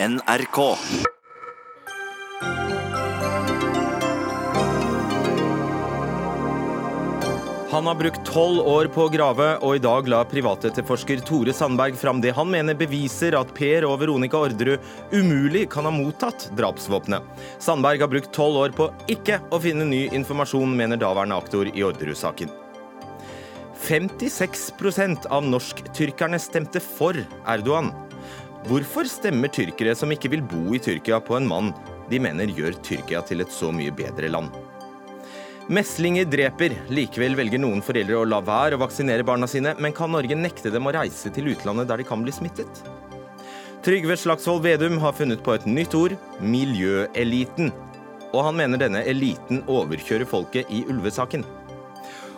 NRK. Han har brukt tolv år på å grave, og i dag la privatetterforsker Tore Sandberg fram det han mener beviser at Per og Veronica Orderud umulig kan ha mottatt drapsvåpenet. Sandberg har brukt tolv år på ikke å finne ny informasjon, mener daværende aktor i Orderud-saken. 56% av norsktyrkerne stemte for Erdogan. Hvorfor stemmer tyrkere som ikke vil bo i Tyrkia, på en mann de mener gjør Tyrkia til et så mye bedre land? Meslinger dreper. Likevel velger noen foreldre å la være å vaksinere barna sine, men kan Norge nekte dem å reise til utlandet der de kan bli smittet? Trygve Slagsvold Vedum har funnet på et nytt ord miljøeliten. Og han mener denne eliten overkjører folket i ulvesaken.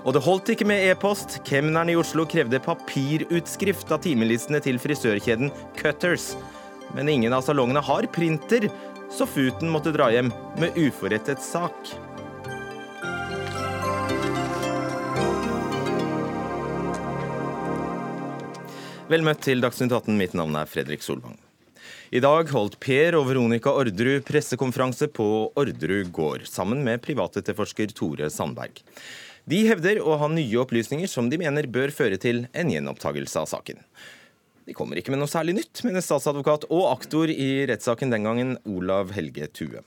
Og det holdt ikke med e-post. Kemneren i Oslo krevde papirutskrift av timelistene til frisørkjeden Cutters. Men ingen av salongene har printer, så Futen måtte dra hjem med uforrettet sak. Vel møtt til Dagsnytt 18. Mitt navn er Fredrik Solvang. I dag holdt Per og Veronica Orderud pressekonferanse på Orderud gård, sammen med privatetterforsker Tore Sandberg. De hevder å ha nye opplysninger som de mener bør føre til en gjenopptakelse av saken. De kommer ikke med noe særlig nytt, mener statsadvokat og aktor i rettssaken den gangen, Olav Helge Tue.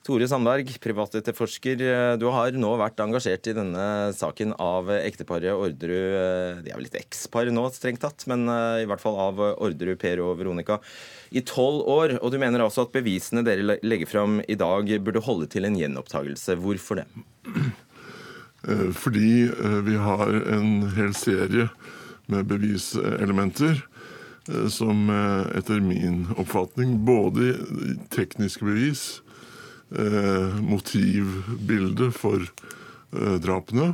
Tore Sandberg, privatetterforsker. Du har nå vært engasjert i denne saken av ekteparet Orderud. De er vel litt ekspar nå, strengt tatt, men i hvert fall av Orderud, Per og Veronica. I tolv år. Og du mener altså at bevisene dere legger fram i dag burde holde til en gjenopptakelse. Hvorfor det? Fordi vi har en hel serie med beviselementer som etter min oppfatning både tekniske bevis Eh, motivbilde for eh, drapene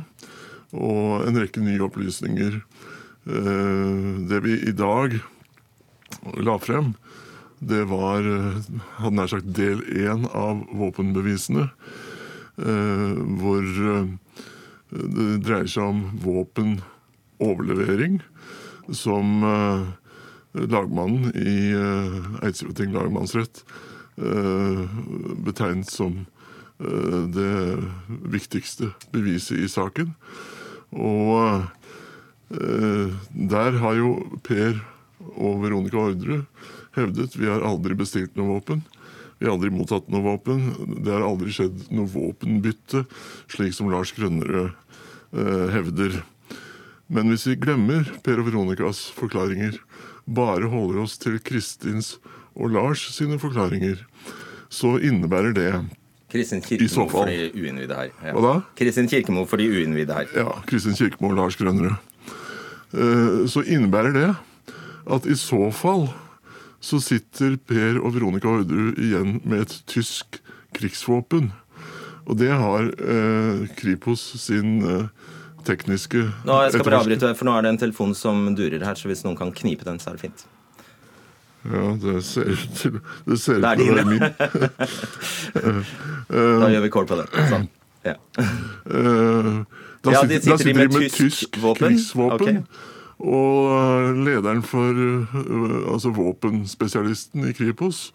og en rekke nye opplysninger. Eh, det vi i dag la frem, det var hadde nær sagt del én av våpenbevisene. Hvor det dreier seg om våpenoverlevering som lagmannen i Eidsivating lagmannsrett Eh, betegnet som eh, det viktigste beviset i saken. Og eh, der har jo Per og Veronica Ordre hevdet vi har aldri bestilt noe våpen. Vi har aldri mottatt noe våpen. Det har aldri skjedd noe våpenbytte, slik som Lars Grønnerød eh, hevder. Men hvis vi glemmer Per og Veronicas forklaringer, bare holder oss til Kristins og Lars sine forklaringer, så innebærer det Kristin Kirkemo for de uinnvidde her. Ja. Hva da? Kristin Kirkemo for de uinnvidde her. Ja. Kristin Kirkemo og Lars Grønnerød. Eh, så innebærer det at i så fall så sitter Per og Veronica Orderud igjen med et tysk krigsvåpen. Og det har eh, Kripos sin eh, tekniske Nå, Jeg skal bare avbryte, for nå er det en telefon som durer her, så hvis noen kan knipe den, så er det fint. Ja, det ser ut til Det ser ut til å være min. da gjør vi kål på det. Sånn. Ja. Eh, da ja, sitter, de sitter de med, med tysk, krigsvåpen. Okay. Og eh, lederen for eh, altså våpenspesialisten i Kripos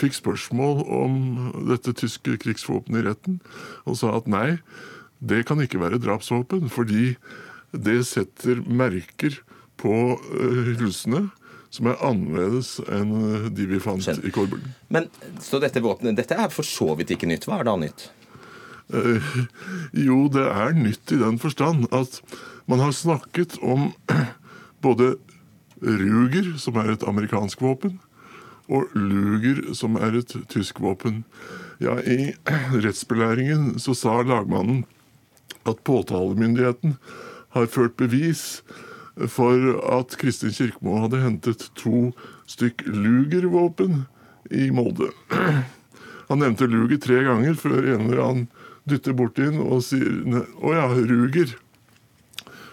fikk spørsmål om dette tyske krigsvåpenet i retten, og sa at nei, det kan ikke være drapsvåpen, fordi det setter merker på hylsene som er annerledes enn de vi fant Skjønner. i Korbulen. Men Så dette våpenet dette er for så vidt ikke nytt. Hva er da nytt? Eh, jo, det er nytt i den forstand at man har snakket om både Ruger, som er et amerikansk våpen, og Luger, som er et tysk våpen. Ja, I rettsbelæringen så sa lagmannen at påtalemyndigheten har ført bevis for at Kristin Kirkemo hadde hentet to stykk Luger-våpen i Molde. Han nevnte Luger tre ganger før en eller annen dytter borti den og sier 'Å ja, Ruger'.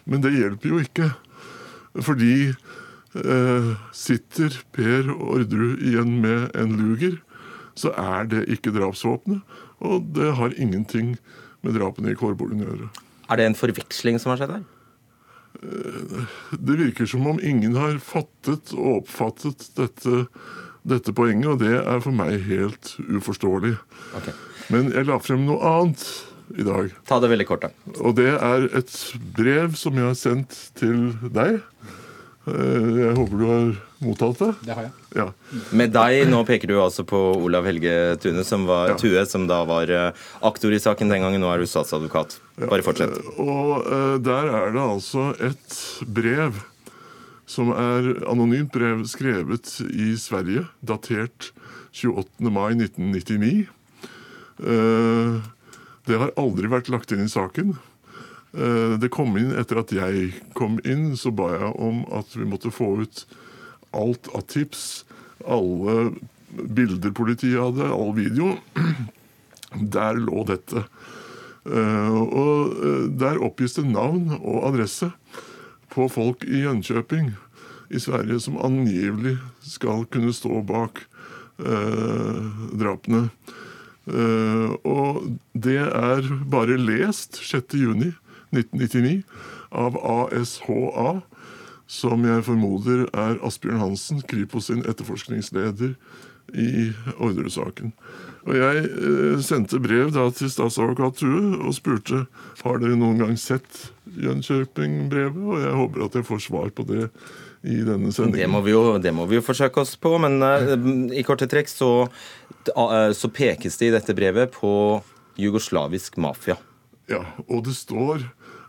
Men det hjelper jo ikke. Fordi eh, sitter Per Orderud igjen med en Luger, så er det ikke drapsvåpenet. Og det har ingenting med drapene i Kårbolen å gjøre. Er det en forveksling som har skjedd her? Det virker som om ingen har fattet og oppfattet dette dette poenget, og det er for meg helt uforståelig. Okay. Men jeg la frem noe annet i dag. Ta det veldig kort, da. Og det er et brev som jeg har sendt til deg. Eh, Jeg håper du har mottatt det? Det har jeg. Ja. Med deg, nå peker du altså på Olav Helge Tune, som, var, Ja. Tue, som da var eh, aktor i saken den gangen. Nå er du statsadvokat. Bare fortsett. Og eh, der er det altså et brev som er anonymt brev skrevet i Sverige, datert 28. mai 1999. Eh, det har aldri vært lagt inn i saken. Eh, det kom inn etter at jeg kom inn, så ba jeg om at vi måtte få ut alt av tips. Alle bilder politiet hadde, all video. Der lå dette. Eh, og eh, der oppgis det navn og adresse på folk i Jönköping i Sverige som angivelig skal kunne stå bak drapene. Eh, og det er bare lest 6.6.1999 av ASHA, som jeg formoder er Asbjørn Hansen, Kripos sin etterforskningsleder i Orderud-saken. Og Jeg eh, sendte brev da til statsadvokat Tue og spurte har dere noen gang sett Jönköping-brevet, og jeg håper at jeg får svar på det i denne Det må, vi jo, det må vi jo forsøke oss på, men uh, i korte trekk så, uh, så pekes det i dette brevet på jugoslavisk mafia. Ja, og det står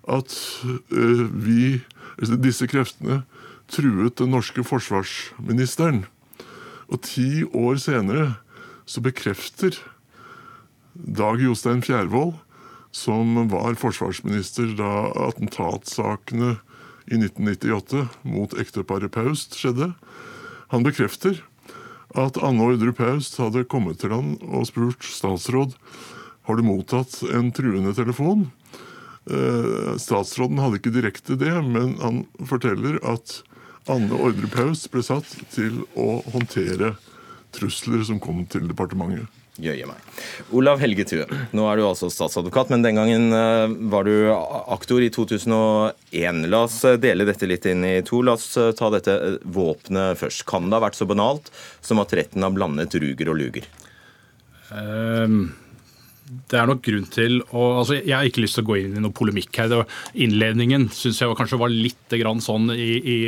at uh, vi, altså disse kreftene, truet den norske forsvarsministeren. Og ti år senere så bekrefter Dag Jostein Fjærvoll, som var forsvarsminister da attentatsakene i 1998 mot ekteparet Paust skjedde, han bekrefter at Anne Ordre Paust hadde kommet til han og spurt statsråd har du mottatt en truende telefon. Eh, Statsråden hadde ikke direkte det, men han forteller at Anne Ordre Paust ble satt til å håndtere trusler som kom til departementet. Jøye meg. Olav Helge Tue, nå er du altså statsadvokat, men den gangen eh, var du aktor i 2001. La oss eh, dele dette litt inn i to. La oss eh, ta dette våpenet først. Kan det ha vært så banalt som at retten har blandet ruger og luger? Um det er nok grunn til å altså Jeg har ikke lyst til å gå inn i noe polemikk her. Innledningen syns jeg kanskje var litt sånn i, i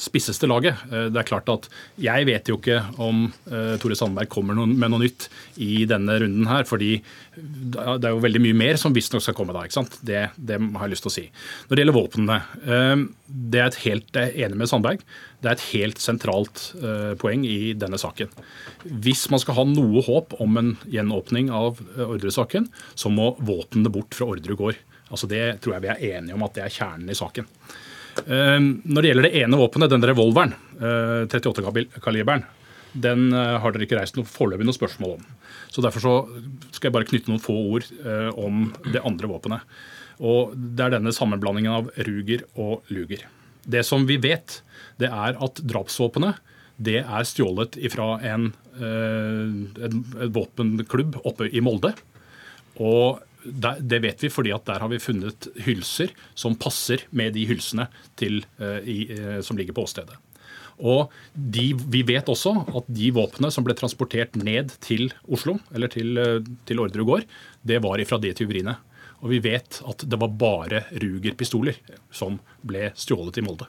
spisseste laget. Eh, Det er klart at Jeg vet jo ikke om eh, Tore Sandberg kommer med noe nytt i denne runden her. fordi det er jo veldig mye mer som visstnok skal komme da. ikke sant? Det, det har jeg lyst til å si. Når det gjelder våpnene, eh, det er et helt, jeg er enig med Sandberg. Det er et helt sentralt eh, poeng i denne saken. Hvis man skal ha noe håp om en gjenåpning av ordresaken, så må våpnene bort fra Orderud gård. Altså Det tror jeg vi er enige om at det er kjernen i saken. Eh, Når det gjelder det ene våpenet, den revolveren, 38-kaliberen, den eh, har dere ikke reist noe foreløpig noe spørsmål om. Så Derfor så skal jeg bare knytte noen få ord eh, om det andre våpenet. Og Det er denne sammenblandingen av Ruger og Luger. Det som vi vet, det er at drapsvåpenet det er stjålet fra en, eh, en, en våpenklubb oppe i Molde. Og det vet vi fordi at der har vi funnet hylser som passer med de hylsene til, eh, i, eh, som ligger på åstedet. Og de, vi vet også at de våpnene som ble transportert ned til Oslo, eller til, eh, til Orderud gård, det var ifra de tyveriene. Og vi vet at det var bare Ruger-pistoler som ble stjålet i Molde.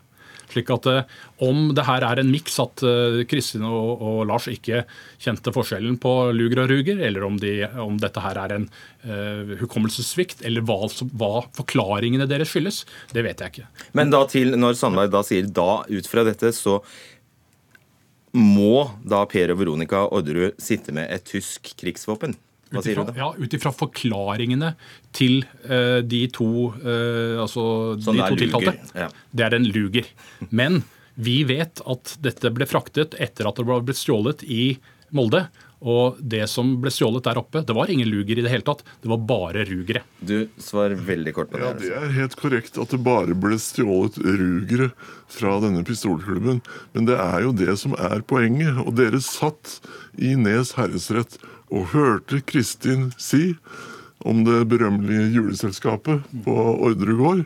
Slik at eh, Om det her er en miks, at eh, Kristin og, og Lars ikke kjente forskjellen på Luger og Ruger, eller om, de, om dette her er en uh, hukommelsessvikt, eller hva, hva forklaringene deres skyldes, det vet jeg ikke. Men da til, når Sandberg da sier da, ut fra dette, så må da Per og Veronica Orderud sitte med et tysk krigsvåpen? Hva sier du da? Ja, Ut ifra forklaringene til uh, de to, uh, altså, de to tiltalte. ja. Det er en luger. Men vi vet at dette ble fraktet etter at det ble stjålet i Molde. Og det som ble stjålet der oppe, det var ingen luger i det hele tatt. Det var bare rugere. Du svarer veldig kort på det. Ja, Det altså. er helt korrekt at det bare ble stjålet rugere fra denne pistolklubben. Men det er jo det som er poenget. Og dere satt i Nes herresrett og hørte Kristin si om det berømmelige juleselskapet på Orderud.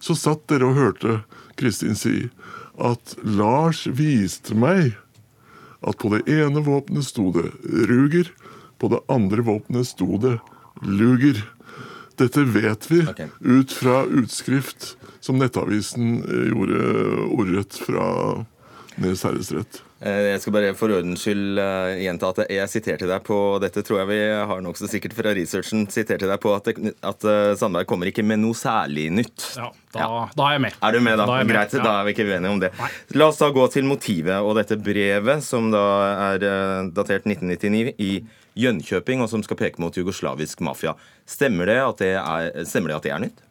Så satt dere og hørte Kristin si at Lars viste meg at på det ene våpenet sto det Ruger, på det andre våpenet sto det Luger. Dette vet vi okay. ut fra utskrift som Nettavisen eh, gjorde ordrett fra Nes herresrett. Eh, Jeg skal bare for ordens skyld eh, gjenta at jeg siterte deg på dette tror jeg vi har nokså sikkert fra researchen, siterte deg på at, at eh, Sandberg kommer ikke med noe særlig nytt. Ja, da, da er jeg med. Er du med, da? Da med, Greit, ja. da er vi ikke uenige om det. Nei. La oss da gå til motivet og dette brevet, som da er datert 1999 i Jønkjøping, og som skal peke mot jugoslavisk mafia. Stemmer det at det er, det, at det er nytt?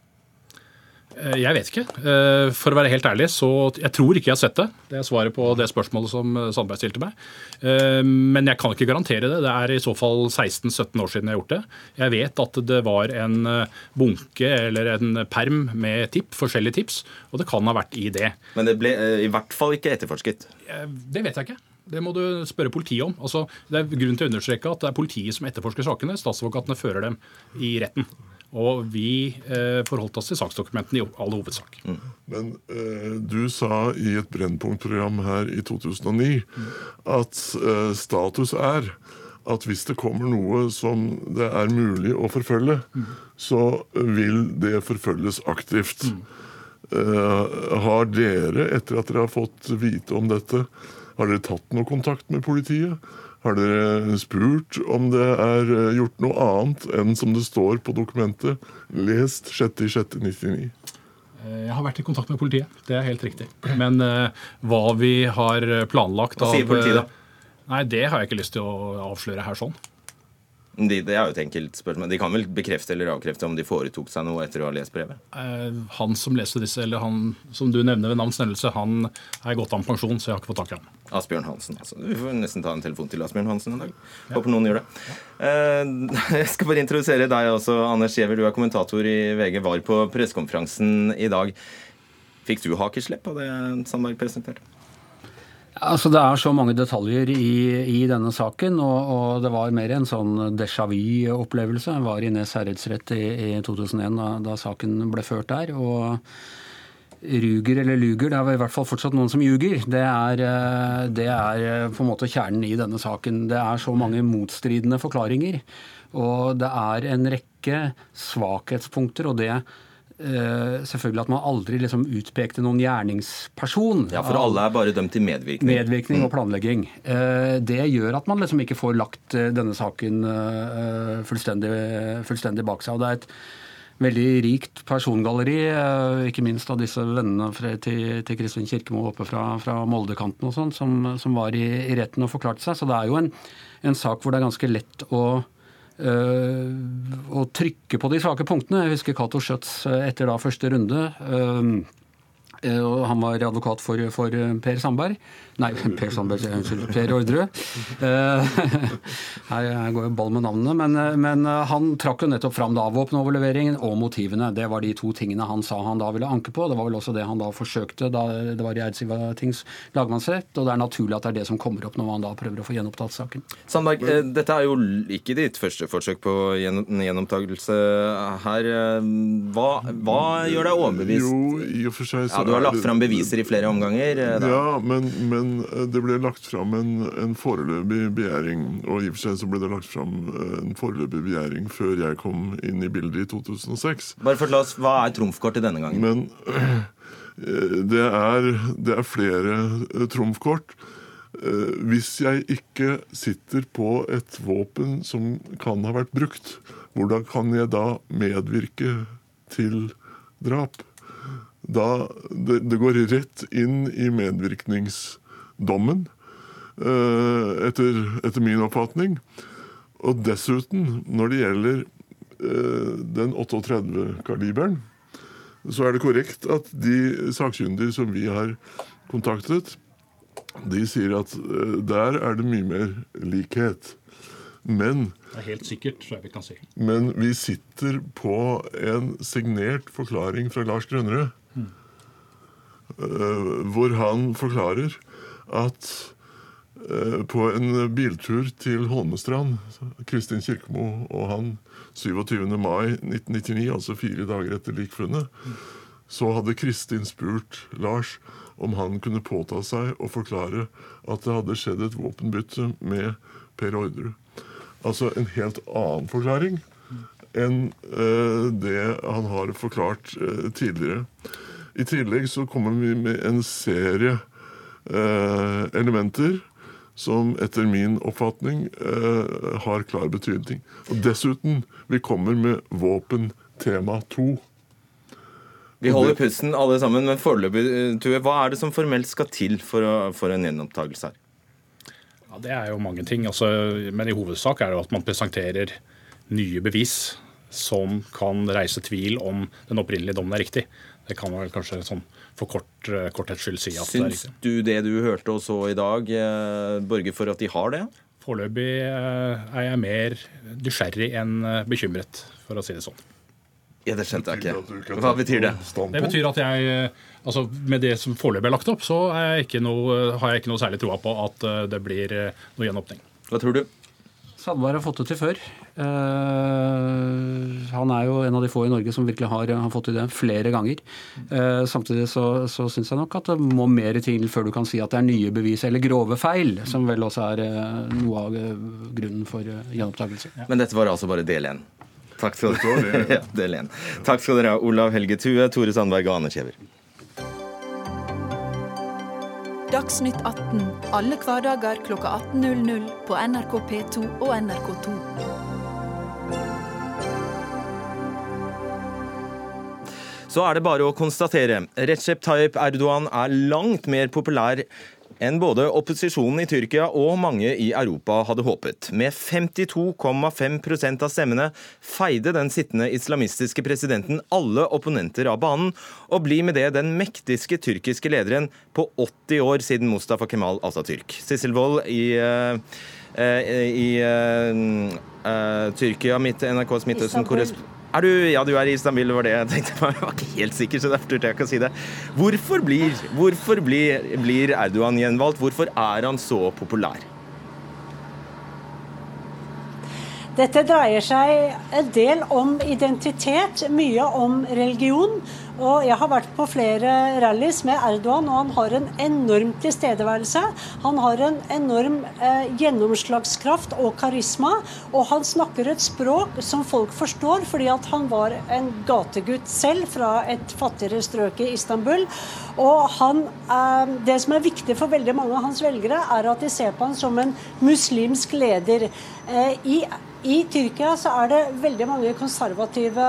Eh, Jeg vet ikke. Eh, For å være helt ærlig, så jeg tror ikke jeg har sett det. Det er svaret på det spørsmålet som eh, Sandberg stilte meg. Men jeg kan ikke garantere det. Det er i så fall 16-17 år siden jeg har gjort det. Jeg vet at det var en bunke eller en perm med tipp, forskjellige tips, og det kan ha vært i det. Men det ble i hvert fall ikke etterforsket. Det vet jeg ikke. Det må du spørre politiet om. Altså, det er grunn til å understreke at det er politiet som etterforsker sakene. Statsadvokatene fører dem i retten. Og vi eh, forholdt oss til saksdokumentene i all hovedsak. Men eh, du sa i et Brennpunkt-program her i 2009 at eh, status er at hvis det kommer noe som det er mulig å forfølge, så vil det forfølges aktivt. Eh, har dere, etter at dere har fått vite om dette, har dere tatt noe kontakt med politiet? Har dere spurt om det er eh, gjort noe annet enn som det står på dokumentet, lest 6.6.99? Eh, Jeg har vært i kontakt med politiet, det er helt riktig. Men uh, hva vi har planlagt Hva sier politiet da? Nei, Det har jeg ikke lyst til å avsløre her sånn. De, det er jo et enkelt spørsmål. De kan vel bekrefte eller avkrefte om de foretok seg noe etter å ha lest brevet? Eh, Han som leser disse, eller han som du nevner ved navns nevnelse, han er gått av med pensjon, så jeg har ikke fått tak i ham. Asbjørn Hansen. altså. Vi får nesten ta en telefon til Asbjørn Hansen en dag. Håper noen gjør det. Eh, Jeg skal bare introdusere deg også, Anders Giæver. Du er kommentator i VG. Var på pressekonferansen i dag. Fikk du hakeslepp av det Sandberg presenterte? Altså, det er så mange detaljer i, i denne saken, og, og det var mer en sånn déjà vu-opplevelse. Jeg var i Nes herredsrett i, i 2001 da, da saken ble ført der. og Ruger eller luger, det er i hvert fall fortsatt noen som ljuger. Det eh, det er eh, på en måte kjernen i denne saken. Det er så mange motstridende forklaringer. Og det er en rekke svakhetspunkter, og det eh, selvfølgelig at man aldri liksom utpekte noen gjerningsperson. Ja, for alle er bare dømt til medvirkning. Medvirkning og planlegging. Uh, Det gjør at man liksom ikke får lagt eh, denne saken uh, fullstendig, fullstendig bak seg. Og det er et veldig rikt persongalleri, ikke minst av disse vennene fra- til, til Kristin Kirkemo oppe fra, fra Moldekanten og sånn, som, som var i, i retten og forklarte seg. Så det er jo en, en sak hvor det er ganske lett å å trykke på de svake punktene. Jeg husker Cato Schjøtz eh, etter da første runde. Eh, og Han var advokat for, for eh, Per Sandberg. Nei, Per Sandberg, unnskyld, Per Orderud. Eh, Her går jo ball med navnene. Men, men han trakk jo nettopp fram da våpenoverleveringen og motivene. Det var de to tingene han sa han da ville anke på. Det var vel også det han da forsøkte da det var i Eidsiva tings lagmannsrett. Og det er naturlig at det er det som kommer opp når man da prøver å få gjenopptatt saken. Sandberg, dette er jo ikke ditt første forsøk på gjen- gjenopptakelse her. Hva, hva gjør deg overbevist? Jo, i og for seg så Du har lagt fram beviser i flere omganger. eh, Da. Ja, men, men eh, det ble lagt fram en, en foreløpig begjæring. Og i og for seg så ble det lagt fram eh, en foreløpig begjæring før jeg kom inn i bildet i 2006. Bare fortell oss, Hva er trumfkortet denne gangen? Men det er, det er flere trumfkort. Hvis jeg ikke sitter på et våpen som kan ha vært brukt, hvordan kan jeg da medvirke til drap? Da, det, det går rett inn i medvirkningsdommen, eh, etter, etter min oppfatning. Og dessuten, når det gjelder eh, den 38-kaliberen, så er det korrekt at de sakkyndige som vi har kontaktet, de sier at eh, der er det mye mer likhet. Men, Det er helt sikkert, tror jeg vi kan si. men vi sitter på en signert forklaring fra Lars Grønnerød, hvor han forklarer at eh, på en biltur til Holmestrand, Kristin Kirkemo og han 27. mai 1999, altså fire dager etter likfunnet, så hadde Kristin spurt Lars om han kunne påta seg å forklare at det hadde skjedd et våpenbytte med Per Orderud. Altså en helt annen forklaring enn eh, det han har forklart eh, tidligere. I tillegg så kommer vi med en serie eh, elementer som etter min oppfatning eh, har klar betydning. Og dessuten, vi kommer med våpen tema to. Vi holder pusten alle sammen, men foreløpig, eh, Tue, hva er det som formelt skal til for, å, for en gjenopptakelse her? Ja, Det er jo mange ting, altså, men i hovedsak er det jo at man presenterer nye bevis som kan reise tvil om den opprinnelige dommen er riktig. Det kan man vel kanskje sånn for kort, eh, korthets skyld si at det er Syns du det du hørte og så i dag, eh, borger for at de har det? Foreløpig eh, er jeg mer nysgjerrig enn bekymret, for å si det sånn. Ja, det skjønte jeg ikke. Hva betyr det? Det betyr at jeg, altså med det som foreløpig er lagt opp, så er jeg ikke noe, har jeg ikke noe særlig troa på at det blir noe gjenåpning. Hva tror du? Sandberg har fått det til før. Eh, han er jo en av de få i Norge som virkelig har, har fått til det flere ganger. Uh, samtidig så, så syns jeg nok at det må mer til før du kan si at det er nye bevis eller grove feil, som vel også er uh, noe av grunnen for uh, gjenopptakelse. Men dette var altså bare del én. Takk skal dere ha, ja. Takk skal dere ha, Olav Helge Tue, Tore Sandberg og Anne Kjever. Dagsnytt 18 alle hverdager kl 18.00 på NRK P2 og NRK2. Så er det bare å konstatere. Recep Tayyip Erdogan er langt mer populær enn både opposisjonen i Tyrkia og mange i Europa hadde håpet. Med 52,5% av stemmene feide den sittende islamistiske presidenten alle opponenter av banen, og blir med det den mektigste tyrkiske lederen på 80 år siden Mustafa Kemal Atatürk. Sissel Wold i eh, eh, i eh, eh, Tyrkia, mitt NRKs Midtøsten-korrespondent. Er du, ja, du er i Istanbul, var det jeg tenkte. Jeg var ikke helt sikker, så derfor turte jeg ikke å si det. Hvorfor blir, hvorfor blir, blir Erdogan gjenvalgt? Hvorfor er han så populær? Dette dreier seg en del om identitet, mye om religion. Og jeg har vært på flere rallies med Erdogan, og han har en enorm tilstedeværelse. Han har en enorm eh, gjennomslagskraft og karisma, og han snakker et språk som folk forstår, fordi at han var en gategutt selv fra et fattigere strøk i Istanbul. Og han, eh, det som er viktig for veldig mange av hans velgere, er at de ser på han som en muslimsk leder. Eh, i i Tyrkia så er det veldig mange konservative,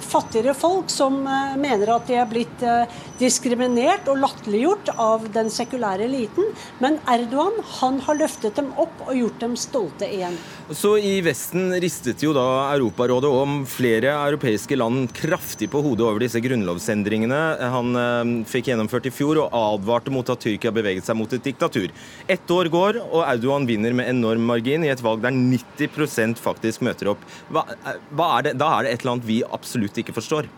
fattigere folk som eh, mener at de er blitt eh, diskriminert og latterliggjort av den sekulære eliten. Men Erdogan han har løftet dem opp og gjort dem stolte igjen. Så i Vesten ristet jo da Europarådet om flere europeiske land kraftig på hodet over disse grunnlovsendringene han eh, fikk gjennomført i fjor, og advarte mot at Tyrkia beveget seg mot et diktatur. Ett år går, og Erdogan vinner med enorm margin i et valg der 90 faktisk møter opp. Hva, eh, hva er det? Da er det et eller annet vi absolutt ikke forstår.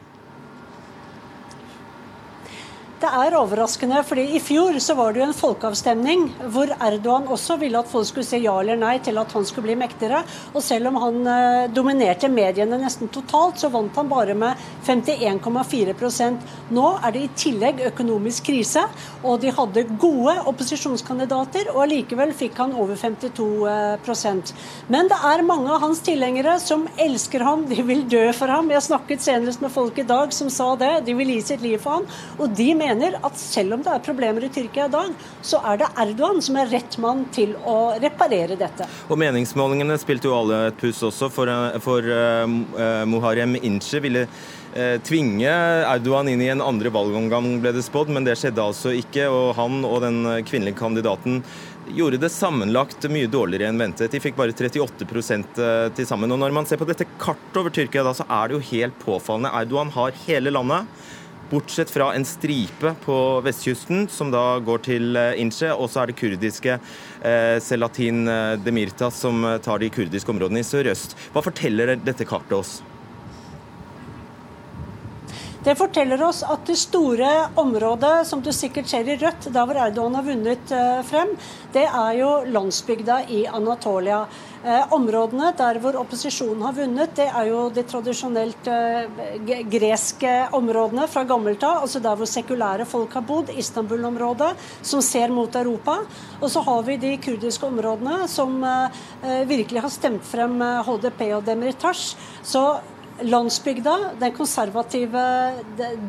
Det er overraskende, fordi i fjor så var det jo en folkeavstemning hvor Erdogan også ville at folk skulle si ja eller nei til at han skulle bli mektigere. Og selv om han eh, dominerte mediene nesten totalt, så vant han bare med 51,4% Nå er det i tillegg økonomisk krise, og de hadde gode opposisjonskandidater, og allikevel fikk han over 52% Men det er mange av hans tilhengere som elsker ham, de vil dø for ham. Jeg snakket senest med folk i dag som sa det. De vil gi sitt liv for ham. Og de mener at selv om det er problemer i Tyrkia i dag, så er det Erdogan som er rett mann til å reparere dette. Og meningsmålingene spilte jo alle et puss også, for, for uh, Muharrem Inche ville uh, tvinge Erdogan inn i en andre valgomgang, ble det spådd, men det skjedde altså ikke. Og han og den kvinnelige kandidaten gjorde det sammenlagt mye dårligere enn ventet. De fikk bare 38 til sammen. Og når man ser på dette kartet over Tyrkia, da, så er det jo helt påfallende. Erdogan har hele landet. Bortsett fra en stripe på vestkysten, som da går til Inche. Og så er det kurdiske eh, Selatin Demirtas som tar de kurdiske områdene i sørøst. Hva forteller dette kartet oss? Det forteller oss at det store området, som du sikkert ser i rødt, der hvor Erdogan har vunnet eh, frem, det er jo landsbygda i Anatolia. Eh, områdene der hvor opposisjonen har vunnet, det er jo de tradisjonelt eh, greske områdene fra gammelt av. Altså der hvor sekulære folk har bodd. Istanbul-området, som ser mot Europa. Og så har vi de kurdiske områdene som virkelig har stemt frem HDP og Demirtas. Så landsbygda, den konservative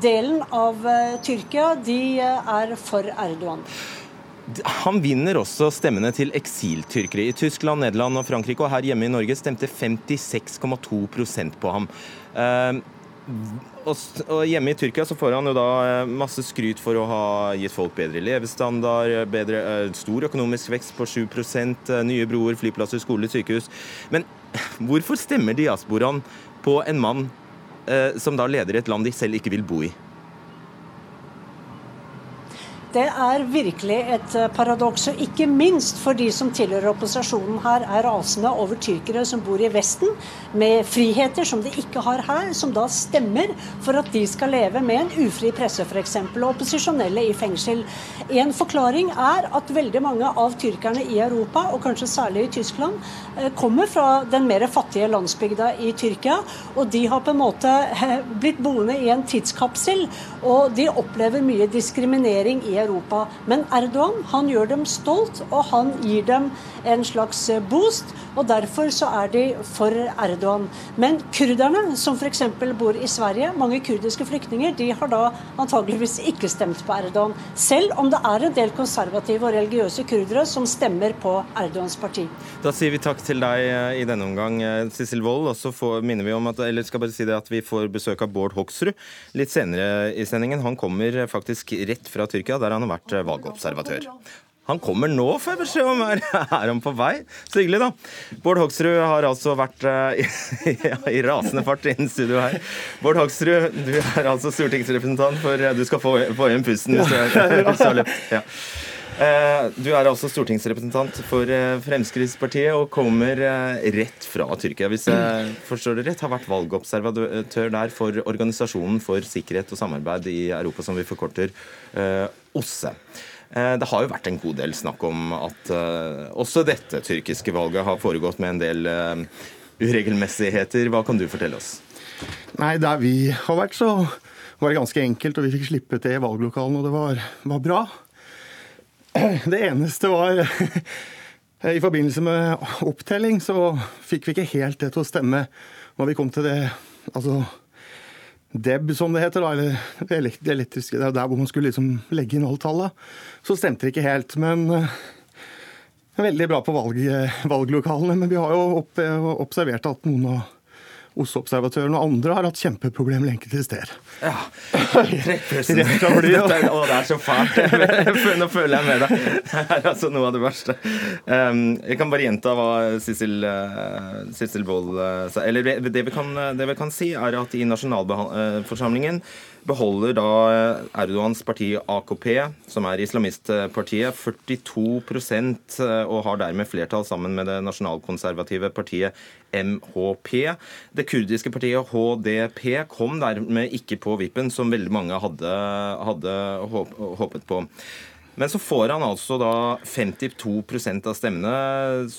delen av Tyrkia, de er for Erdogan. Han vinner også stemmene til eksiltyrkere. I Tyskland, Nederland og Frankrike og her hjemme i Norge stemte 56,2% på ham. Uh, og Hjemme i Tyrkia så får han jo da eh, masse skryt for å ha gitt folk bedre levestandard, bedre, stor økonomisk vekst på 7 uh, nye broer, flyplasser, skoler, sykehus. Men hvorfor stemmer diasporaen på en mann som da leder i et land de selv ikke vil bo i? Det er virkelig et eh, paradoks. Og ikke minst for de som tilhører opposisjonen her, er rasende over tyrkere som bor i Vesten, med friheter som de ikke har her, som da stemmer for at de skal leve med en ufri presse f.eks., og opposisjonelle i fengsel. En forklaring er at veldig mange av tyrkerne i Europa, og kanskje særlig i Tyskland, eh, kommer fra den mer fattige landsbygda i Tyrkia, og de har på en måte eh, blitt boende i en tidskapsel, og de opplever mye diskriminering i Europa. Europa. Men Erdogan han gjør dem stolt, og han gir dem en slags boost. og Derfor så er de for Erdogan. Men kurderne, som f.eks. bor i Sverige, mange kurdiske flyktninger, de har da antageligvis ikke stemt på Erdogan. Selv om det er en del konservative og religiøse kurdere som stemmer på Erdogans parti. Da sier vi takk til deg eh, i denne omgang, eh, Sissel Wold. Og så minner vi om at, eller skal bare si det at vi får besøk av Bård Hoksrud litt senere i sendingen. Han kommer faktisk rett fra Tyrkia, der han har vært eh, valgobservatør. Han kommer nå, får jeg beskjed om. Er, er han på vei? Så hyggelig, da. Bård Hoksrud har altså vært uh, i, i, rasende fart innen studio her. Bård Hoksrud, du er altså stortingsrepresentant for Du skal få, få igjen pusten hvis du har løpt. Ja. Uh, du er altså stortingsrepresentant for uh, Fremskrittspartiet og kommer rett fra Tyrkia. Hvis jeg forstår det rett, har vært valgobservatør der for Organisasjonen for sikkerhet og samarbeid i Europa, som vi forkorter OSSE. Eh, det har jo vært en god del snakk om at også dette tyrkiske valget har foregått med en del uregelmessigheter. Hva kan du fortelle oss? Nei, Der vi har vært, så var det ganske enkelt, og vi fikk slippe til i valglokalene, og det var, var bra. Det eneste var I forbindelse med opptelling så fikk vi ikke helt det til å stemme når vi kom til det altså DEB, som det heter, da, eller det elektriske, det er der hvor man skulle liksom legge inn alle tallene, så stemte det ikke helt. Men uh, veldig bra på valg, valglokalene. Men vi har jo opp, observert at noen av OSSE-observatøren og andre har hatt kjempeproblemer enkelte steder. Ja. Dette er, å, det er så fælt. Nå føler jeg med deg. Det er altså noe av det verste. Um, jeg kan bare gjenta hva Sissel, uh, Wold uh, sa. Eller det, det, vi kan, det vi kan si, er at i nasjonalforsamlingen beholder da eh, Erdogans parti AKP, som er islamistpartiet, 42 eh, og har dermed flertall sammen med det nasjonalkonservative partiet MHP. Det kurdiske partiet HDP kom dermed ikke på vippen, som veldig mange hadde, hadde håpet på. Men så får han altså da 52% av stemmene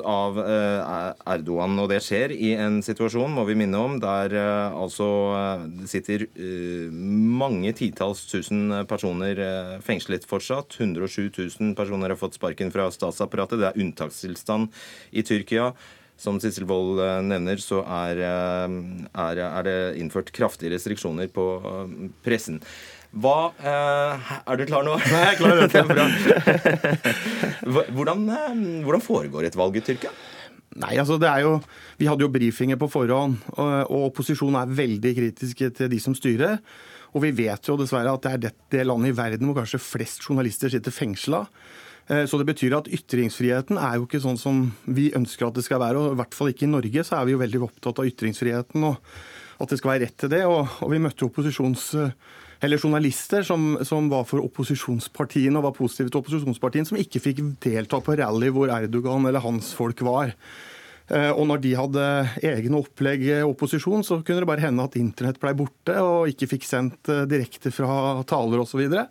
av eh, Erdogan. Og det skjer i en situasjon, må vi minne om, der eh, altså eh, det sitter mange titalls tusen personer fengslet fortsatt. 107 000 personer har fått sparken fra statsapparatet. Det er unntakstilstand i Tyrkia. Som Sissel Wold nevner, så er, er, er det innført kraftige restriksjoner på pressen. Hva eh, Er du klar nå? Nei, jeg er klar. Det er bra. hvordan, eh, hvordan foregår et valg i Tyrkia? Nei, altså det er jo, Vi hadde jo brifinger på forhånd, og, og opposisjonen er veldig kritiske til de som styrer. Og vi vet jo dessverre at det er det, det landet i verden hvor kanskje flest journalister sitter fengsla. Eh, så det betyr at ytringsfriheten er jo ikke sånn som vi ønsker at det skal være. Og i hvert fall ikke i Norge så er vi jo veldig opptatt av ytringsfriheten og at det skal være rett til det. Og, og vi møtte opposisjons eller journalister som, som, var for opposisjonspartiene og var positive til opposisjonspartiene, som ikke fikk delta på rally hvor Erdogan eller hans folk var. Eh, og når de hadde egne opplegg opposisjon, så kunne det bare hende at internett blei borte og ikke fikk sendt eh, direkte fra taler osv. Så, videre.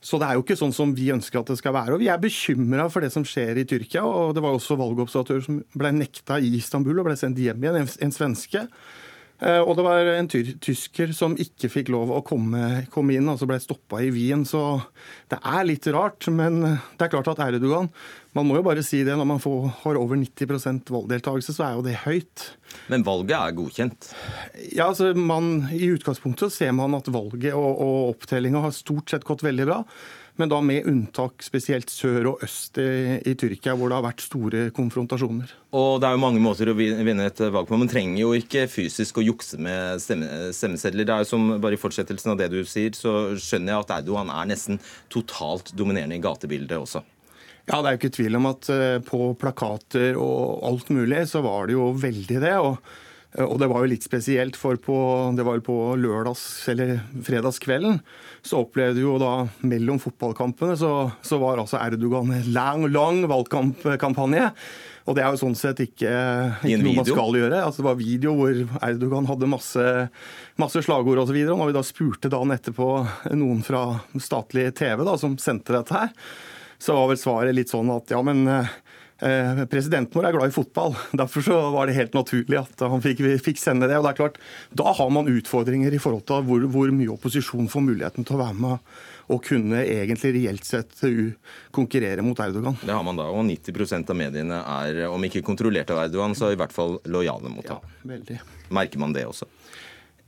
så det er jo ikke sånn som vi ønsker at det skal være. Og vi er bekymra for det som skjer i Tyrkia. Og det var også valgobservatører som ble nekta i Istanbul og ble sendt hjem igjen, en, en svenske. Eh, og det var en tysker som ikke fikk lov å komme, komme inn, altså ble stoppa i Wien. Så det er litt rart. Men det er klart at Erdogan Man må jo bare si det, når man får, har over 90% valgdeltakelse, så er jo det høyt. Men valget er godkjent? Ja, altså man, I utgangspunktet ser man at valget og, og opptellinga har stort sett gått veldig bra men da med unntak spesielt sør og øst i, i, Tyrkia, hvor det har vært store konfrontasjoner. Og Det er jo mange måter å vinne et valg på. Man trenger jo ikke fysisk å jukse med stemme, stemmesedler. Det er jo som bare I fortsettelsen av det du sier, så skjønner jeg at Erdogan er nesten totalt dominerende i gatebildet også. Ja, Det er jo ikke tvil om at eh, på plakater og alt mulig, så var det jo veldig det. og og det var jo litt spesielt, for på, det var jo på lørdags- eller fredagskvelden så opplevde jo da mellom fotballkampene så, så var altså Erdogan en lang, lang valgkampkampanje. Og det er jo sånn sett ikke, ikke noe man skal gjøre. Altså, det var video hvor Erdogan hadde masse, masse slagord osv. Når vi da spurte dagen etterpå noen fra statlig TV da, som sendte dette her, så var vel svaret litt sånn at ja, men eh, Eh, presidenten vår er glad i fotball. Derfor så var det helt naturlig at han fikk, fikk, sende det. og det er klart, Da har man utfordringer i forhold til hvor, hvor mye opposisjon får muligheten til å være med og kunne egentlig reelt sett konkurrere mot Erdogan. Det har man da, og 90% av mediene er, om ikke kontrollert av Erdogan, så i hvert fall lojale mot ham. Ja, veldig. Merker man det også?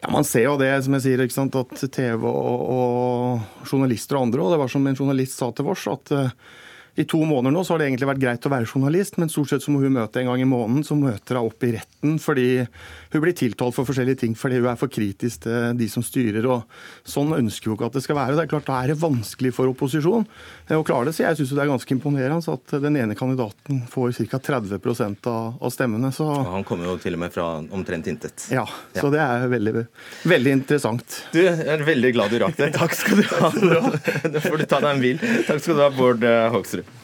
Ja, Man ser jo det, som jeg sier, ikke sant, at TV og, og journalister og andre, og det var som en journalist sa til oss, at uh, i to måneder nå så har det egentlig vært greit å være journalist, men stort sett så må hun møte en gang i måneden. Så møter hun opp i retten fordi hun blir tiltalt for forskjellige ting fordi hun er for kritisk til de som styrer. og Sånn ønsker hun ikke at det skal være. Det er klart Da er det vanskelig for opposisjon å klare det. Så jeg syns det er ganske imponerende at den ene kandidaten får ca. 30 av, av stemmene. Så... Han kommer jo til og med fra omtrent intet. Ja, så det er veldig, veldig interessant. Du, jeg er veldig glad du rakk det. Takk skal du ha. Nå får du ta deg en hvil. Takk skal du ha, Bård Hoksrud.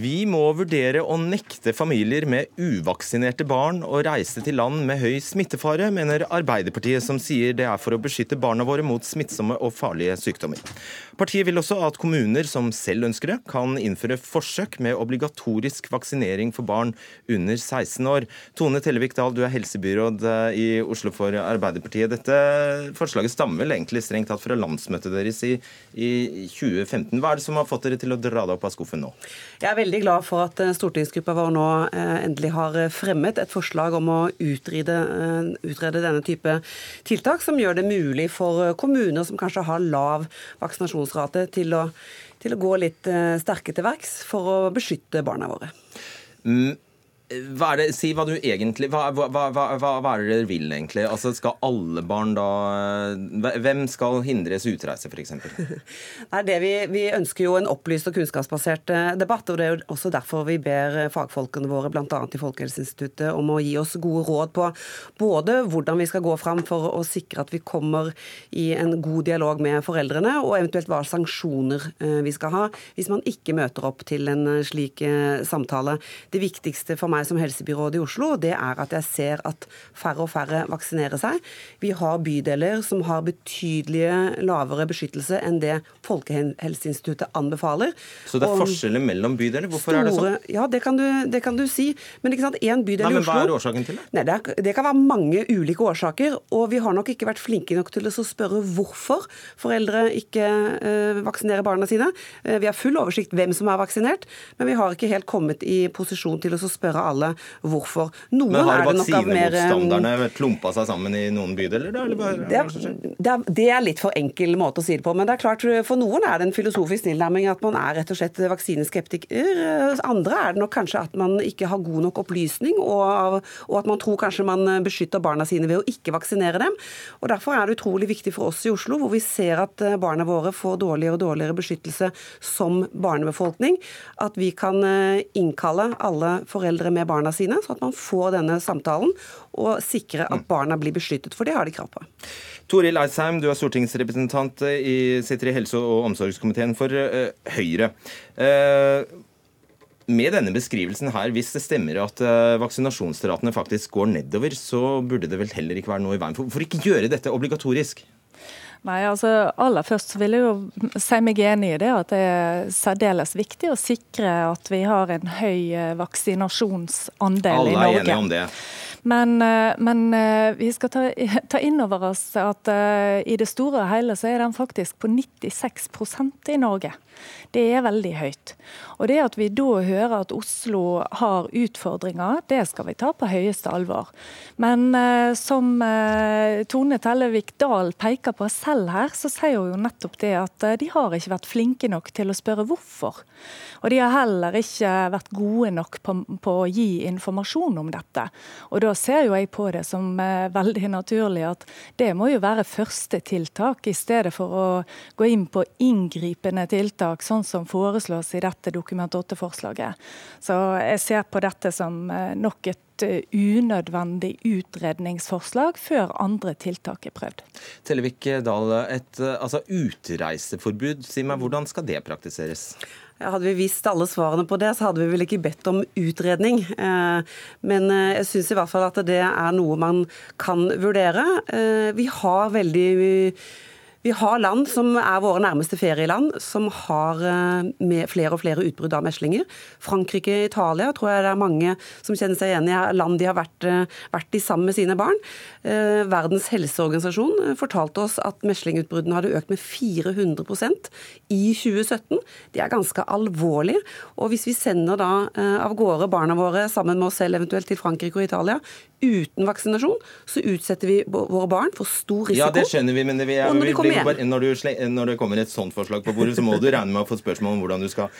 Vi må vurdere å nekte familier med uvaksinerte barn å reise til land med høy smittefare, mener Arbeiderpartiet, som sier det er for å beskytte barna våre mot smittsomme og farlige sykdommer. Partiet vil også at kommuner som selv ønsker det, kan innføre forsøk med obligatorisk vaksinering for barn under 16 år. Tone Tellevik Dahl, du er helsebyråd eh, i Oslo for Arbeiderpartiet. Dette forslaget stammer vel egentlig strengt tatt fra landsmøtet deres i, i 2015. Hva er det som har fått dere til å dra det opp av skuffen nå? Jeg er veldig glad for at eh, stortingsgruppa vår nå eh, endelig har fremmet et forslag om å utrede, utrede denne type tiltak, som gjør det mulig for kommuner som kanskje har lav vaksinasjons vaksinasjonsrate til å, til å gå litt eh, sterke til verks for å beskytte barna våre. Mm. Hva det, si hva du egentlig hva, hva, hva, hva, er det dere vil, egentlig? Altså, Skal alle barn da Hvem skal hindres utreise, f.eks.? Vi, vi, ønsker jo en opplyst og kunnskapsbasert eh, debatt. og Det er jo også derfor vi ber fagfolkene våre, bl.a. i Folkehelseinstituttet, om å gi oss gode råd på både hvordan vi skal gå fram for å sikre at vi kommer i en god dialog med foreldrene, og eventuelt hva sanksjoner eh, vi skal ha hvis man ikke møter opp til en eh, slik samtale. Det viktigste for meg meg som helsebyråd i Oslo, det er at jeg ser at færre og færre vaksinerer seg. Vi har bydeler som har betydelige lavere beskyttelse enn det Folkehelseinstituttet anbefaler. Så det er forskjeller mellom bydeler? Hvorfor store, er det sånn? Ja, det kan, du, det kan du, si. Men ikke sant, én bydel Nei, men i Oslo Hva er årsaken til det? Nei, det, er, det, kan være mange ulike årsaker. Og vi har nok ikke vært flinke nok til å spørre hvorfor foreldre ikke øh, vaksinerer barna sine. Uh, vi har full oversikt hvem som er vaksinert, men vi har ikke helt kommet i posisjon til å spørre alle hvorfor. Noen Men har vaksinemotstanderne klumpa seg sammen i noen bydeler, da? Det det, det, er, litt for enkel måte å si det på. Men det er klart, for noen er det en filosofisk tilnærming at man er rett og slett vaksineskeptiker. Andre er det nok kanskje at man ikke har god nok opplysning, og, og at man tror kanskje man beskytter barna sine ved å ikke vaksinere dem. Og Derfor er det utrolig viktig for oss i Oslo, hvor vi ser at eh, barna våre får dårligere og dårligere beskyttelse som barnebefolkning, at vi kan eh, innkalle alle foreldre med med barna sine, så at man får denne samtalen og sikrer at barna blir beskyttet, for det har de krav på. Toril Eisheim, du er stortingsrepresentant i, sitter i helse- og omsorgskomiteen for uh, Høyre. Uh, med denne beskrivelsen her, hvis det stemmer at vaksinasjonsratene faktisk går nedover, så burde det vel heller ikke være noe i veien. Hvorfor ikke gjøre dette obligatorisk? Nei, altså Aller først vil jeg jo si meg enig i det at det er særdeles viktig å sikre at vi har en høy vaksinasjonsandel Alle i Norge. Alle er enige om det. Men, eh, men, eh, vi skal ta, ta inn over oss at uh, i det store og hele så er den faktisk på 96% i Norge. Det er veldig høyt. Og det at vi da hører at Oslo har utfordringer, det skal vi ta på høyeste alvor. Men uh, som uh, Tone Tellevik Dahl peker på selv her, så sier hun jo nettopp det at de har ikke vært flinke nok til å spørre hvorfor. Og de har heller ikke vært gode nok på, på å gi informasjon om dette. Og da ser jo jeg på det som eh, veldig naturlig at det må jo være første tiltak, i stedet for å gå inn på inngripende tiltak, sånn som foreslås i dette Dokument 8-forslaget. Så jeg ser på dette som eh, nok et eh, unødvendig utredningsforslag før andre tiltak er prøvd. Tellevik Dahl, et altså, utreiseforbud, si meg, hvordan skal det praktiseres? Hadde vi visst alle svarene på det, så hadde vi vel ikke bedt om utredning. Eh, men eh, jeg syns i hvert fall at det er noe man kan vurdere. Eh, vi har veldig vi har land som er våre nærmeste ferieland, som har med flere og flere utbrudd av meslinger. Frankrike og Italia tror jeg det er mange som kjenner seg igjen i land de har vært, vært i sammen med sine barn. Verdens helseorganisasjon fortalte oss at meslingutbruddene hadde økt med 400% i 2017. Det er ganske alvorlig. Og hvis vi sender da av gårde barna våre sammen med oss selv eventuelt til Frankrike og Italia uten vaksinasjon, så utsetter vi våre barn for stor risiko. Ja, det skjønner vi, men det, vi, er, bare, når, du, når, det kommer et sånt forslag på bordet, så må du regne med å få spørsmål om hvordan du skal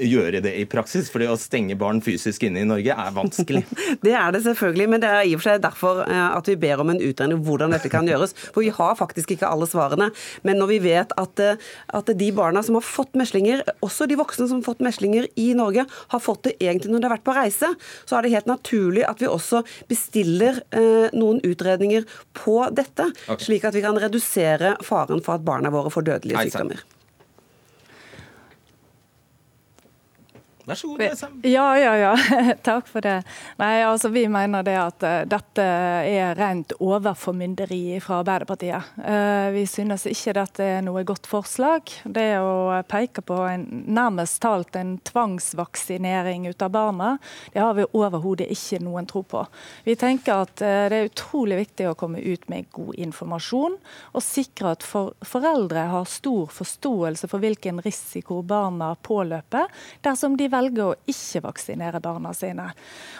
gjøre det i praksis. For det å stenge barn fysisk inne i Norge er vanskelig. det er det selvfølgelig, men det er i og for seg derfor at vi ber om en utredning hvordan dette kan gjøres. For vi har faktisk ikke alle svarene. Men når vi vet at, at de barna som har fått meslinger, også de voksne som har fått meslinger i Norge, har fått det egentlig når de har vært på reise, så er det helt naturlig at vi også bestiller bestiller eh, noen utredninger på dette, okay. slik at vi kan redusere faren for at barna våre får dødelige sykdommer. Vær så god, Sam. Ja, ja, ja. Takk for det. Nei, altså Vi mener det at uh, dette er rent overformynderi fra Arbeiderpartiet. Uh, vi synes ikke dette er noe godt forslag. Det å peke på en, nærmest talt en tvangsvaksinering ut av barna, det har vi overhodet ikke noen tro på. Vi tenker at uh, det er utrolig viktig å komme ut med god informasjon, og sikre at for, foreldre har stor forståelse for hvilken risiko barna påløper dersom de velger velger å ikke vaksinere barna sine.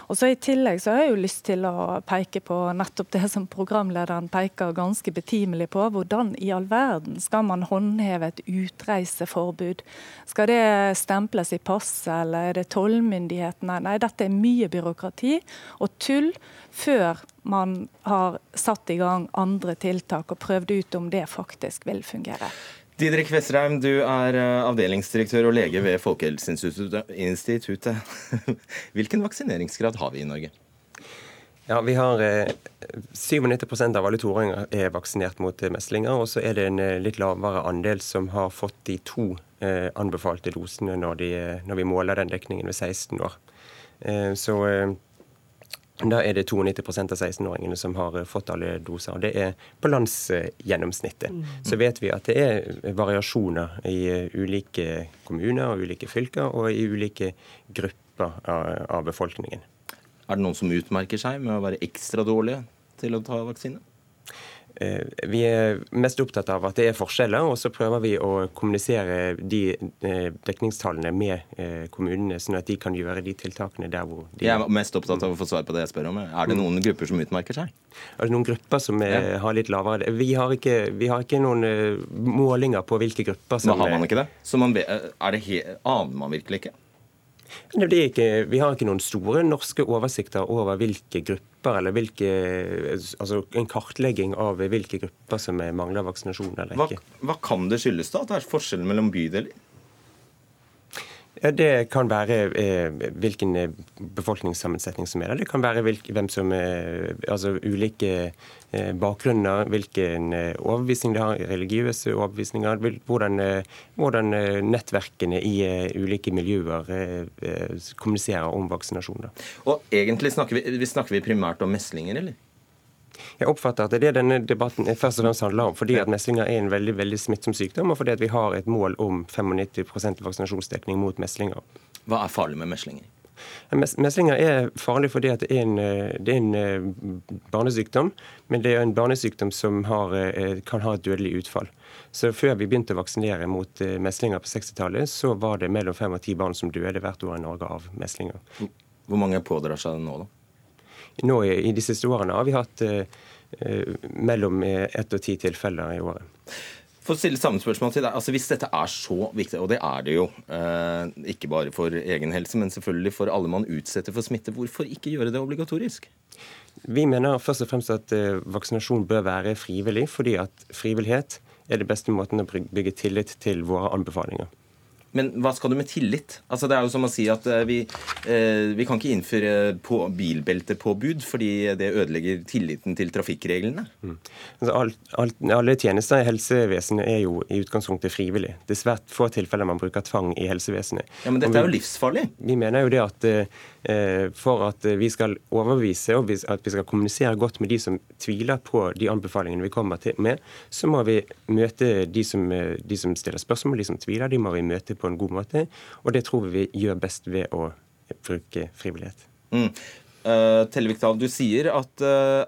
Og så I tillegg så har jeg jo lyst til å peke på nettopp det som programlederen peker ganske betimelig på. Hvordan i all verden skal man håndheve et utreiseforbud? Skal det stemples i passet, eller er det tollmyndighetene? Nei, dette er mye byråkrati og tull før man har satt i gang andre tiltak og prøvd ut om det faktisk vil fungere. Didrik Vestreim, du er eh, avdelingsdirektør og lege ved Folkehelseinstituttet. Hvilken vaksineringsgrad har vi i Norge? Ja, vi har 97 eh, av alle toåringer er vaksinert mot eh, meslinger. Og så er det en litt lavere andel som har fått de to anbefalte dosene når, de, når vi måler den dekningen ved 16 år. Så da er det 92% av 16-åringene som har eh, fått alle doser. og Det er på landsgjennomsnittet. Mm. Så vet vi at det er variasjoner i eh, ulike kommuner og ulike fylker og i ulike grupper av befolkningen. Er det noen som utmerker seg med å være ekstra dårlige til å ta vaksine? Eh, vi er mest opptatt av at det er forskjeller, og så prøver vi å kommunisere de eh, dekningstallene med eh, kommunene, sånn at de kan gjøre de tiltakene der hvor de Jeg er mest opptatt av å få svar på det jeg spør om. Er det noen grupper som utmerker seg? Er det noen grupper som er, ja. har litt lavere vi har, ikke, vi har, ikke, noen målinger på hvilke grupper som Men Har man ikke det? Så man, er det he, aner man virkelig ikke? Ikke, vi har ikke noen store norske oversikter over hvilke grupper eller hvilke, altså en kartlegging av hvilke grupper som mangler vaksinasjon eller ikke. Hva, hva kan det skyldes, da? At det er forskjell mellom bydeler? Ja, Det kan være eh, hvilken eh, befolkningssammensetning som er der. Det kan være hvilk, hvem som er, altså ulike eh, bakgrunner, hvilken eh, overbevisning de har, religiøse overbevisninger, hvordan, eh, hvordan eh, nettverkene i eh, ulike miljøer eh, eh, kommuniserer om vaksinasjon. Da. Og egentlig snakker vi, vi snakker vi primært om meslinger, eller? Jeg oppfatter at det er det denne debatten først og fremst handler om. Fordi at meslinger er en veldig veldig smittsom sykdom, og fordi at vi har et mål om 95% vaksinasjonsdekning mot meslinger. Hva er farlig med meslinger? Meslinger er farlig fordi at det er en, eh, det er en eh, barnesykdom, men det er en barnesykdom som har, eh, kan ha et dødelig utfall. Så Før vi begynte å vaksinere mot meslinger på 60-tallet, så var det mellom fem og ti barn som døde hvert år i Norge av meslinger. Hvor mange pådrar seg det nå, da? Nå i, de siste årene har vi hatt eh, eh, mellom eh, ett og ti tilfeller i året. For å stille samme spørsmål til deg, altså Hvis dette er så viktig, og det er det jo, eh, ikke bare for egen helse, men selvfølgelig for alle man utsetter for smitte, hvorfor ikke gjøre det obligatorisk? Vi mener først og fremst at vaksinasjon bør være frivillig, fordi at frivillighet er det beste måten å bygge tillit til våre anbefalinger. Men hva skal du med tillit? Altså Det er jo som å si at eh, vi, eh, vi kan ikke innføre på bilbeltepåbud fordi det ødelegger tilliten til trafikkreglene. Altså, alt, alt, alle tjenester i helsevesenet er jo i utgangspunktet frivillig. Det er svært få tilfeller man bruker tvang i helsevesenet. Ja, Men dette dette er jo livsfarlig. Vi mener jo det at eh, for at vi skal overbevise og at vi skal kommunisere godt med de som tviler på de anbefalingene vi kommer til med, så må vi møte de som, eh, de som stiller spørsmål, de som tviler, de må vi møte på en god måte. Og det tror vi vi gjør best ved å bruke frivillighet. Mm. Uh, Tellevik Dahl, du sier at uh,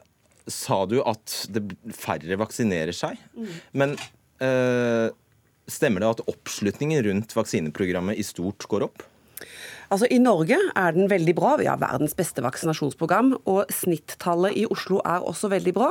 Sa du at det, færre vaksinerer seg? Men uh, stemmer det at oppslutningen rundt vaksineprogrammet i stort går opp? Altså I Norge er den veldig bra. Vi har verdens beste vaksinasjonsprogram. Og snittallet i Oslo er også veldig bra.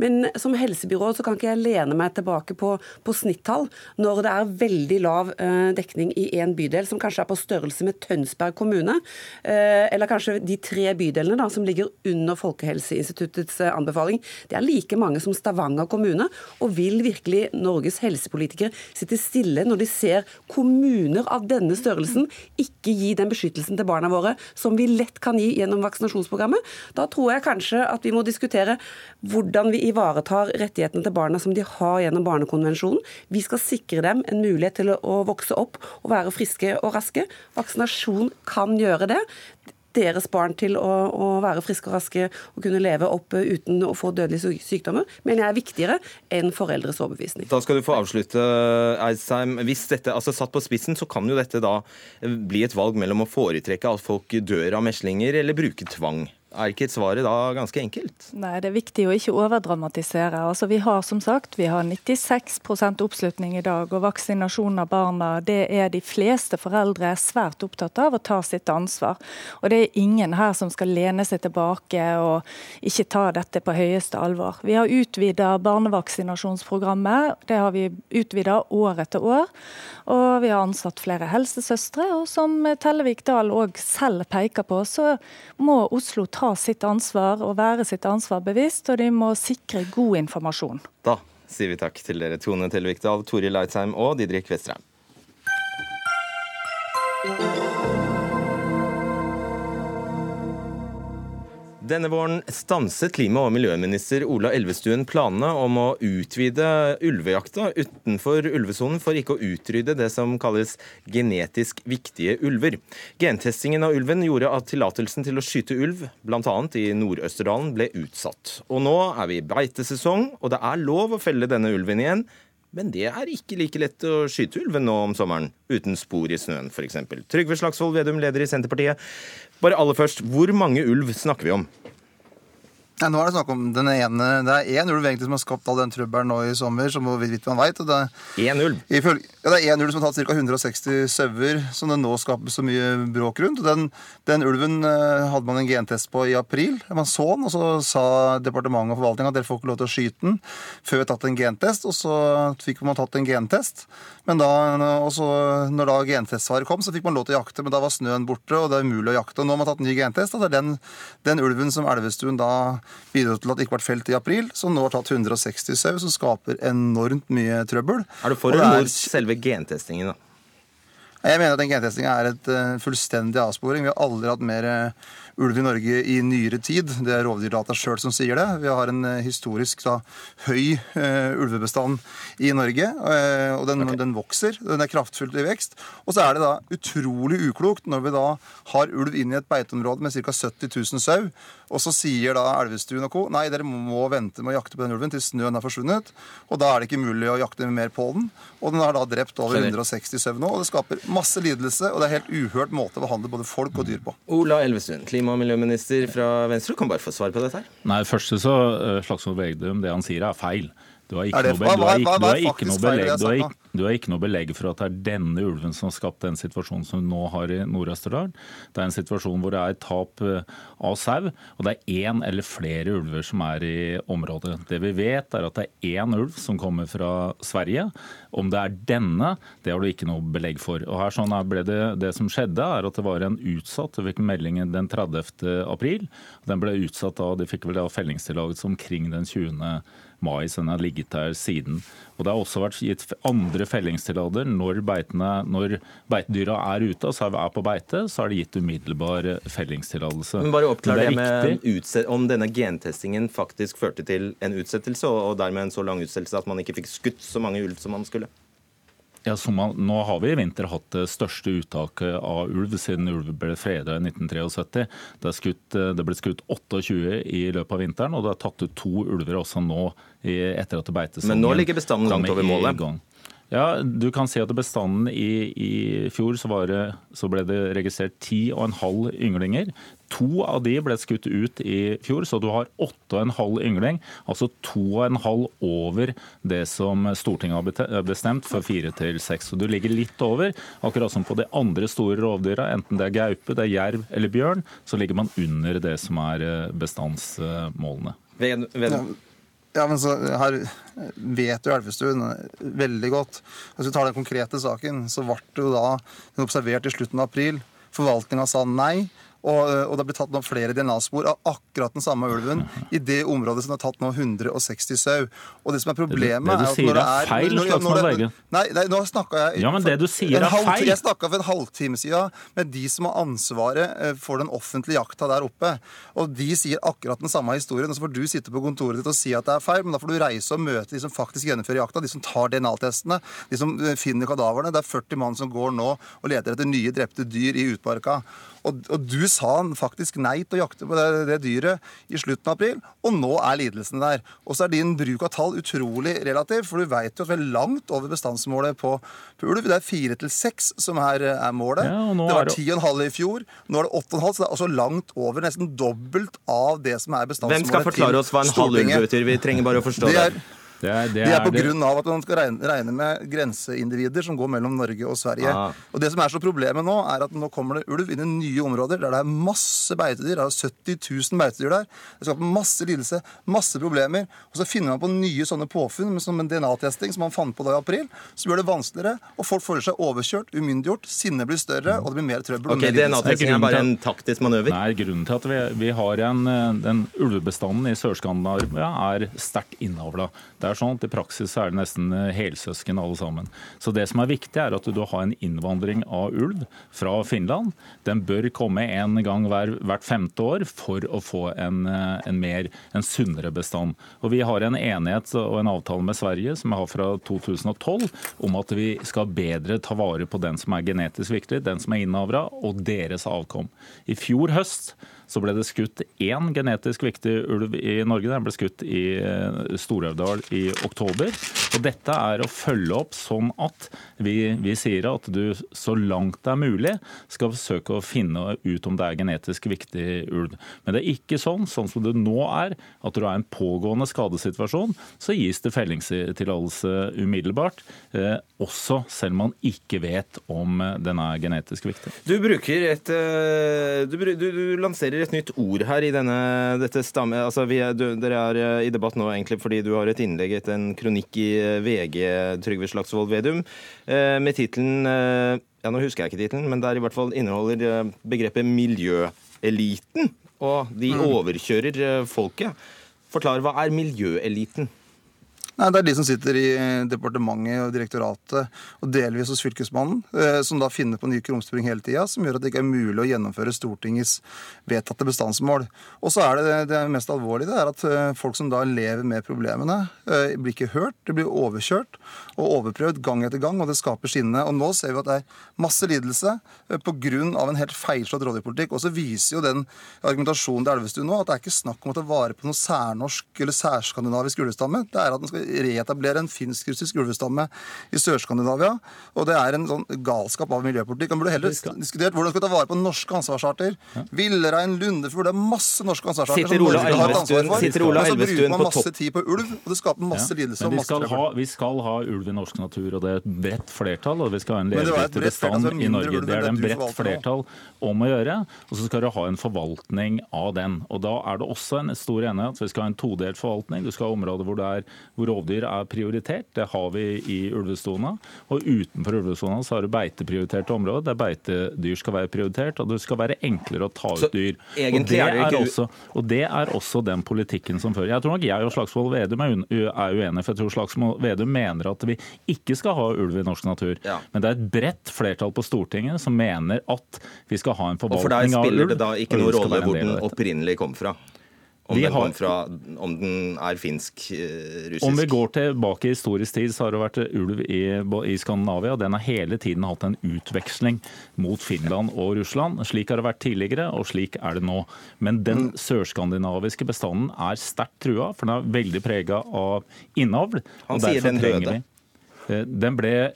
Men som helsebyråd så kan ikke jeg lene meg tilbake på, på snittall når det er veldig lav eh, dekning i én bydel, som kanskje er på størrelse med Tønsberg kommune. Eh, eller kanskje de tre bydelene da, som ligger under Folkehelseinstituttets eh, anbefaling. Det er like mange som Stavanger kommune. Og vil virkelig Norges helsepolitikere sitte stille når de ser kommuner av denne størrelsen ikke gi den beskyttelsen til barna våre som vi lett kan gi gjennom vaksinasjonsprogrammet? Da tror jeg kanskje at vi må diskutere hvordan vi ivaretar rettighetene til barna som de har gjennom Barnekonvensjonen. Vi skal sikre dem en mulighet til å vokse opp og være friske og raske. Vaksinasjon kan gjøre det deres barn til å, å være friske og raske og kunne leve opp eh, uten å få dødelige sykdommer, mener jeg er viktigere enn foreldres overbevisning. Da skal du få avslutte, Eidsheim. Hvis dette, altså Satt på spissen så kan jo dette da bli et valg mellom å foretrekke at folk dør av meslinger, eller bruke tvang. Er ikke svaret da ganske enkelt? Nei, Det er viktig å ikke overdramatisere. Altså, vi har som sagt vi har 96% oppslutning i dag, og vaksinasjon av barna det er de fleste foreldre svært opptatt av å ta sitt ansvar. Og Det er ingen her som skal lene seg tilbake og ikke ta dette på høyeste alvor. Vi har utvida barnevaksinasjonsprogrammet. Det har vi utvida år etter år. Og vi har ansatt flere helsesøstre. Og som Tellevik Dahl òg selv peker på, så må Oslo ta sitt ansvar og være sitt ansvar bevisst, og de må sikre god informasjon. Da sier vi takk til dere, Tone Tellevik Dahl, Toril Eidsheim og Didrik Vestrheim. Denne våren stanset klima- og miljøminister Ola Elvestuen planene om å utvide ulvejakta utenfor ulvesonen for ikke å utrydde det som kalles genetisk viktige ulver. Gentestingen av ulven gjorde at tillatelsen til å skyte ulv, bl.a. i Nord-Østerdalen, ble utsatt. Og nå er vi i beitesesong, og det er lov å felle denne ulven igjen. Men det er ikke like lett å skyte ulven nå om sommeren, uten spor i snøen f.eks. Trygve Slagsvold Vedum, leder i Senterpartiet. Bare aller først, hvor mange ulv snakker vi om? Nei, nå er Det snakk om den ene, det er én ulv egentlig som har skapt all den trøbbelen nå i sommer. som vidt man vet. Og det, Én ulv? ifølge, ja, det er én ulv som har tatt ca. 160 sauer, som det nå skaper så mye bråk rundt. og Den, den ulven eh, hadde man en gentest på i april. Man så den, og så sa departementet og forvaltninga at dere får ikke lov til å skyte den før vi har tatt en gentest. Og så fikk man tatt en gentest. Men da, så, når da gentestsvaret kom, så fikk man lov til å jakte, men da var snøen borte, og det er umulig å jakte. Og nå har man tatt en ny gentest, og det er den, den ulven som Elvestuen da bidro til at det ikke ble felt i april, som nå har tatt 160 sau, som skaper enormt mye trøbbel. Er du for eller er- mot selve gentestingen, da? Jeg mener at den gentestinga er et uh, fullstendig avsporing. Vi har aldri hatt mer uh, ulv i Norge i nyere tid. Det er Rovdyrdata sjøl som sier det. Vi har en uh, historisk da, høy ulvebestand i Norge, og den, okay. den, vokser. Den er kraftfullt i vekst. Og så er det da utrolig uklokt når vi da har ulv inn i et beiteområde med ca. 70 000 sau, og så sier da Elvestuen og co. nei, dere må vente med å jakte på den ulven til snøen er forsvunnet. Og da er det ikke mulig å jakte mer på den. Og den har da drept over 160 sau nå, og det skaper masse lidelse, og det er helt uhørt måte å behandle både folk og dyr på. Ola Elvestuen, klima- og miljøminister fra Venstre, du kan bare få svar på dette her. Nei, først så uh, Slagsvold Vegdum, det han sier er feil. Du har ikke, noe belegg for at det er denne ulven som har skapt den situasjonen som vi nå har i Nord-Østerdal. Det er en situasjon hvor det er tap eh, av sau, og det er én eller flere ulver som er i området. Det vi vet, er at det er én ulv som kommer fra Sverige. Om det er denne, det har du ikke noe belegg for. Og her sånn ble det, det som skjedde, er at det var en utsatt Vi fikk meldingen den 30. april. Den ble utsatt da, de fikk vel da fellingstillatelse omkring den 20 mai, så den har ligget der siden. Og Det har også vært gitt andre fellingstillater. når, når beitedyra er ute, altså er på beite, så er det gitt umiddelbar fellingstillatelse. Bare oppklar det, det med om denne gentestingen faktisk førte til en utsettelse, og dermed en så lang utsettelse at man ikke fikk skutt så mange ulv som man skulle? Ja, man, nå har vi i vinter hatt det største uttaket av ulv siden ulv ble freda i 1973. Det, skutt, det, ble skutt 28 i løpet av vinteren, og det er tatt ut to ulver også nå etter at det beites. Men nå ligger bestanden langt over målet? Ja, du kan se at bestanden i, i fjor så, det, så, ble det registrert 10,5 ynglinger. To av de ble skutt ut i fjor, så du har 8,5 yngling. Altså 2,5 over det som Stortinget har bestemt for 4 til 6. Så du ligger litt over. Akkurat som på de andre store rovdyra, enten det er gaupe, det er jerv eller bjørn, så ligger man under det som er eh, bestandsmålene. Ved, ved. Ja, men så Her vet jo Elvestuen veldig godt. Hvis vi tar den konkrete saken, så ble det jo da observert i slutten av april. Forvaltninga sa nei. Og, og, det ble tatt nå flere DNA-spor av akkurat den samme ulven i det området som har tatt nå 160 sau. Og det som er problemet det, det, det du sier er, feil, når, når Nei, nei, nå snakka jeg Ja, men det du sier er halv, feil. Jeg snakka for en halvtime siden med de som har ansvaret eh, for den offentlige jakta der oppe. Og de sier akkurat den samme historien. Og så får du sitte på kontoret ditt og si at det er feil, men da får du reise og møte de som faktisk gjennomfører jakta, de som tar DNA-testene, de som eh, finner kadaverne. Det er 40 mann som går nå og leter etter nye drepte dyr i utmarka. Og, og, du sa faktisk nei til å jakte på det, det, dyret i slutten av april, og nå er lidelsene der. Og så er din bruk av tall utrolig relativ, for du vet jo at vi er langt over bestandsmålet på, på ulv. Det er fire til seks som er, er målet. Ja, det var ti og en halv i fjor. Nå er det åtte og en halv, så det er altså langt over, nesten dobbelt av det som er bestandsmålet Hvem skal forklare oss hva en halv ulv betyr? Vi trenger bare å forstå det. Er, det er, det, de er på grunn av at man skal regne, regne, med grenseindivider som går mellom Norge og Sverige. Ah. Og Det som er så problemet nå, er at nå kommer det ulv inn i nye områder der det er masse beitedyr. Det er 70 000 beitedyr der. Det skaper masse lidelse, masse problemer. Og så finner man på nye sånne påfunn som en DNA-testing som man fant på da i april, som gjør det vanskeligere, og folk føler seg overkjørt, umyndiggjort, sinnet blir større, og det blir mer trøbbel. Ok, DNA-testing er bare en taktisk manøver? Nei, grunnen til at vi, vi har en, den ulvebestanden i Sør-Skandinavia er sterkt innavla. Det er sånn at I praksis er det nesten eh, helsøsken alle sammen. Så Det som er viktig, er at du har en innvandring av ulv fra Finland. Den bør komme en gang hver, hvert femte år for å få en, eh, en, mer, en sunnere bestand. Og Vi har en enighet og en avtale med Sverige som jeg har fra 2012 om at vi skal bedre ta vare på den som er genetisk viktig, den som er innavra, og deres avkom. I fjor høst så ble det skutt én genetisk viktig ulv i Norge. Den ble skutt i eh, Stor-Aurdal i oktober. Og Dette er å følge opp sånn at vi, vi, sier at du så langt det er mulig skal forsøke å finne ut om det er genetisk viktig ulv. Men det er ikke sånn, sånn som det nå er, at du har en pågående skadesituasjon, så gis det fellingstillatelse umiddelbart. Eh, også selv om man ikke vet om den er genetisk viktig. Du bruker et eh, du, du, du lanserer et nytt ord her i denne, dette stamme... Altså, er, du, dere er eh, i debatt nå egentlig fordi du har et innlegg etter en kronikk i eh, VG, Trygve Slagsvold Vedum, eh, med tittelen Ja, nå husker jeg ikke tittelen, men der i hvert fall inneholder begrepet miljøeliten. Og de mm. overkjører folket. Forklar, hva er miljøeliten? Nei, Det er de som sitter i departementet og direktoratet og delvis hos Fylkesmannen, eh, som da finner på nye krumspring hele tida, som gjør at det ikke er mulig å gjennomføre Stortingets vedtatte bestandsmål. Og så er det det mest alvorlige det er at eh, folk som da lever med problemene, eh, blir ikke hørt, de blir overkjørt og overprøvd gang etter gang, og det skaper sinne. Og nå ser vi at det er masse lidelse pga. en helt feilslått rovdyrpolitikk. Og så viser jo den argumentasjonen til Elvestuen nå at det er ikke snakk om å ta vare på noe særnorsk eller særskandinavisk ulvestamme. Det er at den skal reetablere en finsk-russisk ulvestamme i Sør-Skandinavia. Og det er en sånn galskap av miljøpolitikk. Man burde heller diskutert hvordan man skal ta vare på norske ansvarsarter. Ja. Villrein, lundefugl, det er masse norske ansvarsarter som Norge har et ansvar for. Sitter Ola og så bruker man masse tid på ulv, og det skaper masse ja. lidelse. Vi skal, ha, vi skal ha ulv i norsk natur, og det er et bredt flertall. Og vi skal ha en levedyktig bestand i Norge. Det er det en bredt flertall om å gjøre. Og så skal du ha en forvaltning av den. Og da er det også en stor enighet. Vi skal ha en todelt forvaltning. Du skal ha områder hvor, det er, hvor rovdyr er prioritert. Det har vi i ulvesona. Og utenfor ulvesona så har du beiteprioriterte områder der beitedyr skal være prioritert, og det skal være enklere å ta ut dyr. Og det, er også, og det er også den politikken som fører. Jeg tror nok jeg og Slagsvold Vedum er uenige, for jeg tror Slagsvold Vedum mener at vi ikke skal ha ulv i norsk natur. Ja. Men det er et bredt flertall på Stortinget som mener at vi skal ha en forvaltning av ulv. Og for deg spiller det da ikke noen rolle hvor den opprinnelig kom fra? Om den, har, fra, om den, er finsk-russisk? Eh, om vi går tilbake i historisk tid, så har det vært ulv i, i Skandinavia. Den har hele tiden hatt en utveksling mot Finland og Russland. Slik har det vært tidligere, og slik er det nå. Men den mm. sørskandinaviske bestanden er sterkt trua, for den er veldig prega av innavl. Han sier den døde. Eh, den ble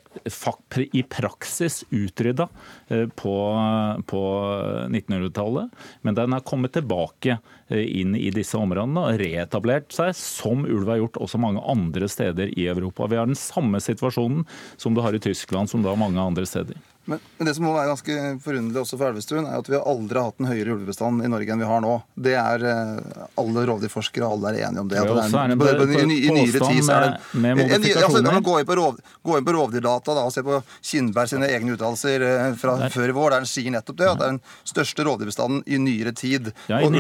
i praksis utrydda eh, på, på 1900-tallet, men den er kommet tilbake eh, inn i disse områdene og reetablert seg, som ulv har gjort også mange andre steder i Europa. Vi har den samme situasjonen som du har i Tyskland, som du har mange andre steder. Men, men, det som må være ganske forunderlig også for Elvestuen, er at vi har aldri hatt en høyere ulvebestand i Norge enn vi har nå. Det er uh, alle rovdyrforskere alle er enige om det. en, I, nyere tid så er det med, med altså, gå, inn på rov, gå inn på rovdyrdata da, og se på Kindberg sine egne uttalelser uh, fra der. før i vår, der han sier nettopp det. At det er den største rovdyrbestanden i nyere tid. Ja, i og,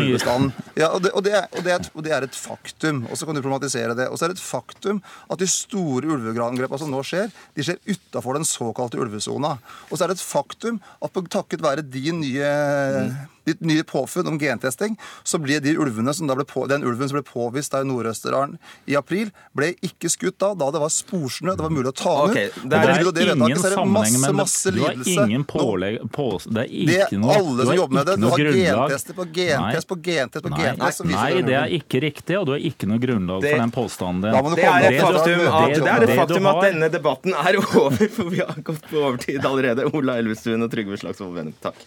ja, og, det, og, det er, og, det et, og det er et faktum. Og så kan du problematisere det. Og så er det et faktum at de store ulveangrepene som nå skjer, de skjer utafor den såkalte ulvesona. Og så er det et faktum at takket være de nye ditt nye påfunn om gentesting, så ble de ulvene som ble på, den ulven som ble påvist der i Nord-Østerdalen i april, ble ikke skutt da, da det var sporsnø. Det var mulig å ta den okay, ut. Det er, det er ingen sammenheng med masse, det, det er ingen pålegg på, Det er ikke det er noe Alle som jobber med det. Du har gentester på gentest på gentest på gentest. Nei, nei, det er ikke riktig, og du har ikke noe grunnlag for den påstanden. Det er et faktum at, det er et faktum at denne debatten er over, for vi har gått på overtid allerede. Ola Elvestuen og Trygve Slagsvold Vedum, takk.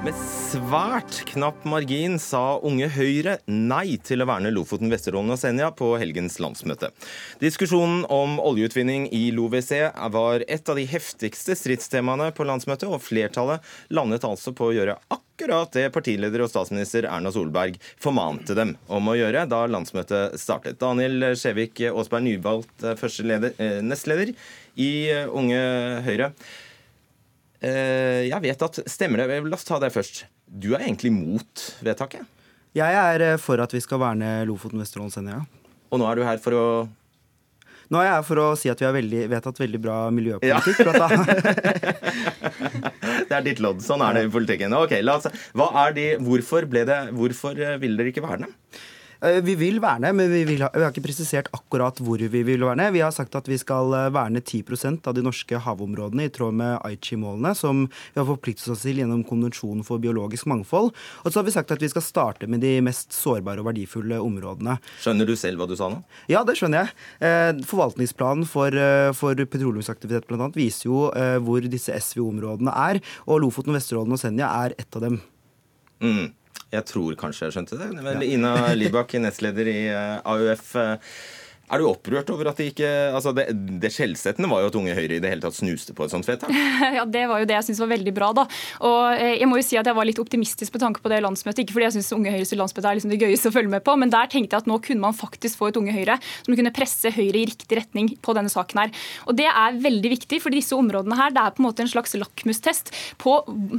Med svært knapp margin sa Unge Høyre nei til å verne Lofoten, Vesterålen og Senja på helgens landsmøte. Diskusjonen om oljeutvinning i LoVC var et av de heftigste stridstemaene på landsmøtet, og flertallet landet altså på å gjøre akkurat det partileder og statsminister Erna Solberg formante dem om å gjøre da landsmøtet startet. Daniel Skjevik Aasberg, nyvalgt eh, eh, nestleder i eh, Unge Høyre. Jeg vet at Stemmer det? La oss ta det først. Du er egentlig mot vedtaket? Jeg er for at vi skal verne Lofoten, Vesterålen, Senja. Og nå er du her for å nå er jeg her for å si at vi har veldig, vedtatt veldig bra miljøpolitikk. Ja. det er ditt lodd. Sånn er det i politikken. Ok, la oss, hva er de, hvorfor, ble det, hvorfor ville dere ikke verne? Eh, vi vil verne, men vi, ha, vi, har ikke presisert akkurat hvor vi vil verne. Vi har sagt at vi skal eh, verne 10% av de norske havområdene i tråd med Aichi-målene, som vi har forpliktet oss til gjennom Konvensjonen for biologisk mangfold. Og så har vi sagt at vi skal starte med de mest sårbare og verdifulle områdene. Skjønner du selv hva du sa nå? Ja, det skjønner jeg. Eh, forvaltningsplanen for, for petroleumsaktivitet annet, viser jo hvor disse SVO-områdene er, og Lofoten, Vesterålen og Senja er ett av dem. Mm. Jeg tror kanskje jeg skjønte det. Men Ina Libak, nestleder i eh, AUF. Er du opprørt over at de ikke altså Det, det skjellsettende var jo at Unge Høyre i det hele tatt snuste på et sånt vedtak. ja, Det var jo det jeg syntes var veldig bra. da. Og eh, jeg må jo si at jeg var litt optimistisk på tanke på det landsmøtet. Ikke fordi jeg syns Unge Høyres landsmøte er liksom det gøyeste å følge med på, men der tenkte jeg at nå kunne man faktisk få et Unge Høyre som kunne presse Høyre i riktig retning på denne saken her. Og det er veldig viktig, for disse områdene her det er på en måte en slags lakmustest på,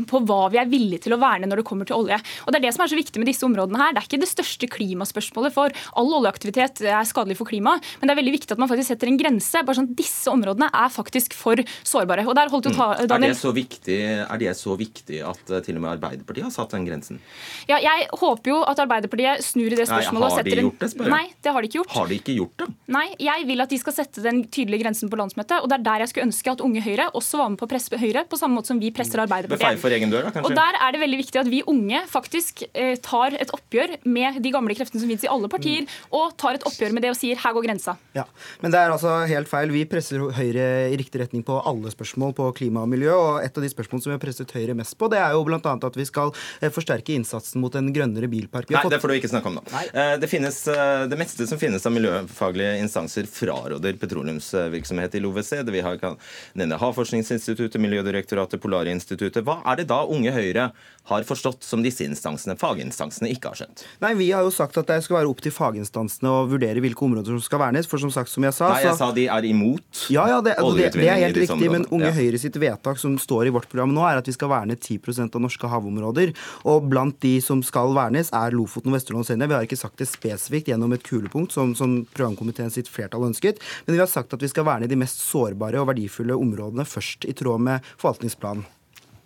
på hva vi er villige til å verne når det kommer til olje. Og det er det som er så viktig med disse områdene her. Det er ikke det største klimaspørsmålet, for all oljeaktivitet er skadelig for klimaet. Men det er veldig viktig at man faktisk setter en grense. bare sånn at Disse områdene er faktisk for sårbare. Og der holdt jo ta, Daniel. Er, det så viktig, er det så viktig at eh, til og med Arbeiderpartiet har satt den grensen? Ja, jeg håper jo at Arbeiderpartiet snur i det spørsmålet. og har de gjort det, spør jeg? Nei, det har de ikke gjort. Har de ikke gjort det? Nei, jeg vil at de skal sette den tydelige grensen på landsmøtet. Og det er der jeg skulle ønske at Unge Høyre også var med på å presse Høyre, på samme måte som vi presser Arbeiderpartiet. Befeier for egen dør, da, kanskje? Og der er det veldig viktig at vi unge faktisk eh, tar et oppgjør med de gamle kreftene som finnes i alle partier, og tar et oppgjør med det og sier her går grensa. Ja, Men det er altså helt feil. Vi presser Høyre i riktig retning på alle spørsmål på klima og miljø. og Et av de spørsmålene som vi har presset Høyre mest på, det er jo bl.a. at vi skal eh, forsterke innsatsen mot en grønnere bilpark. Vi Nei, fått- det får du ikke snakke om nå. Eh, Det, finnes, eh, det meste som finnes av miljøfaglige instanser, fraråder petroleumsvirksomhet i LoVC. Det vi har kan nevne Havforskningsinstituttet, Miljødirektoratet, Polarinstituttet. Hva er det da Unge Høyre har forstått som disse instansene, faginstansene, ikke har skjønt? Nei, Vi har jo sagt at det skal være opp til faginstansene å vurdere hvilke områder som skal vernes. For som sagt, som jeg sa Nei, jeg sa de er imot ja, ja, det, altså, det, det er helt riktig, men. Unge Ja. Høyre sitt vedtak som står i vårt program nå, er at vi skal verne 10% av norske havområder. Og blant de som skal vernes, er Lofoten, Vesterålen og Senja. Vi har ikke sagt det spesifikt gjennom et kulepunkt, som, som programkomiteen sitt flertall ønsket, men vi har sagt at vi skal verne de mest sårbare og verdifulle områdene først, i tråd med forvaltningsplanen.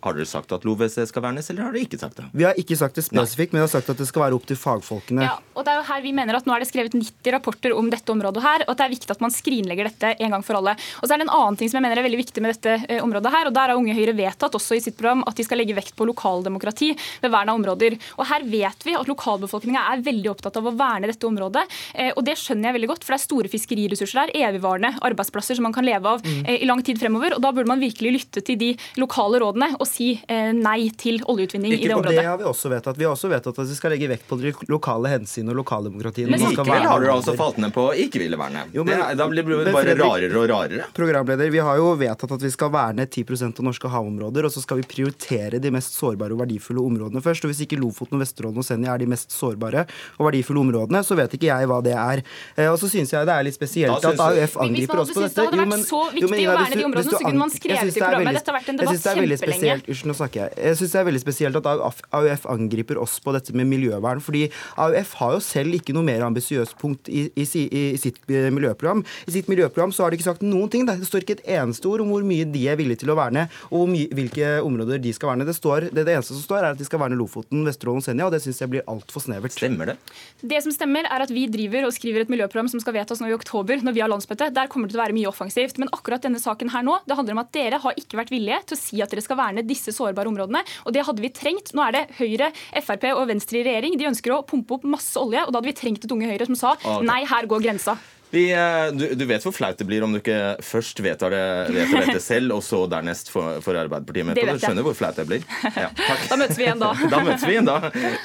Har dere sagt at LoVC skal vernes, eller har dere ikke sagt det? Vi har ikke sagt det spesifikt, men vi har sagt at det skal være opp til fagfolkene. Ja, og det er jo her vi mener at Nå er det skrevet 90 rapporter om dette området, her, og at det er viktig at man skrinlegger dette en gang for alle. Og så er det en annen ting som jeg mener er veldig viktig med dette eh, området. her, og Der har Unge Høyre vedtatt også i sitt program at de skal legge vekt på lokaldemokrati ved vern av områder. Og Her vet vi at lokalbefolkninga er veldig opptatt av å verne dette området. eh, og Det skjønner jeg veldig godt, for det er store fiskeriressurser der, evigvarende arbeidsplasser som man kan leve av Mm. eh, i lang tid fremover. og Da burde man virkelig lytte til de lokale rådene og si eh, nei til oljeutvinning i det området. og på det har vi også vedtatt. Vi har også vedtatt at vi skal legge vekt på de lokale hensyn og lokaldemokratiet. Men Likevel har dere altså falt ned på ikke ville verne. Jo, men- det, er- da blir det bare Fredrik- rarere og rarere. Programleder, Vi har jo vedtatt at vi skal verne 10% av norske havområder, og så skal vi prioritere de mest sårbare og verdifulle områdene først. Og Hvis ikke Lofoten, Vesterålen og Senja er de mest sårbare og verdifulle områdene, så vet ikke jeg hva det er. Eh, Og så syns jeg det er litt spesielt at oss på AUF Hvis man angriper hadde syntes dette. det hadde vært men- så jo, viktig men å verne de områdene, så kunne man skrevet i programmet. veldig- Dette har vært en debatt kjempelenge. Spesielt, Unnskyld, nå snakker jeg. Jeg syns det er veldig spesielt at AUF, angriper oss på dette med miljøvern. fordi AUF har jo selv ikke noe mer ambisiøst punkt i, i, i sitt eh, miljøprogram. I sitt miljøprogram så har de ikke sagt noen ting. Det står ikke et eneste ord om hvor mye de er villige til å verne, og hvor mye, hvilke områder de skal verne. Det, står, det, det eneste som står, er at de skal verne Lofoten, Vesterålen og Senja, og det syns jeg blir altfor snevert. Stemmer det? Det som stemmer er at Vi driver og skriver et miljøprogram som skal vedtas nå i oktober. når vi har landsmøte. Der kommer det til å være mye offensivt. Men akkurat denne saken her nå, det handler om at dere har ikke vært villige til å si at dere skal verne disse sårbare områdene. og Det hadde vi trengt. Nå er det Høyre, Frp og Venstre i regjering. De ønsker å pumpe opp masse olje. og Da hadde vi trengt et Unge Høyre som sa Ah, nei, her går grensa. Vi, eh, du, du vet hvor flaut det blir om du ikke først vedtar, det, vedtar dette selv, og så dernest får Arbeiderpartiet med på det. Du skjønner hvor flaut det blir? Ja. Da møtes vi igjen da. Da møtes vi igjen da.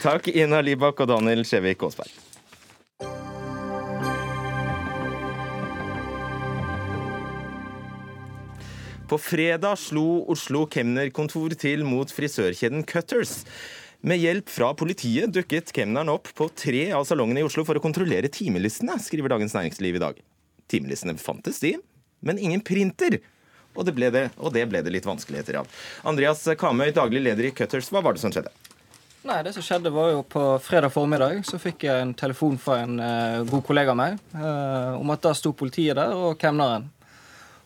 Takk, Ina Libak og Daniel Skjevik Aasberg. På fredag slo Oslo kemnerkontor til mot frisørkjeden Cutters. Med hjelp fra politiet dukket kemneren opp på tre av salongene i Oslo for å kontrollere timelistene, skriver Dagens Næringsliv i dag. Timelistene fantes, de, men ingen printer. Og det ble det, og det, ble det litt vanskeligheter av. Andreas Kamøy, daglig leder i Cutters, hva var det som skjedde? Nei, det som skjedde var jo På fredag formiddag så fikk jeg en telefon fra en eh, god kollega av meg eh, om at da sto politiet der og kemneren.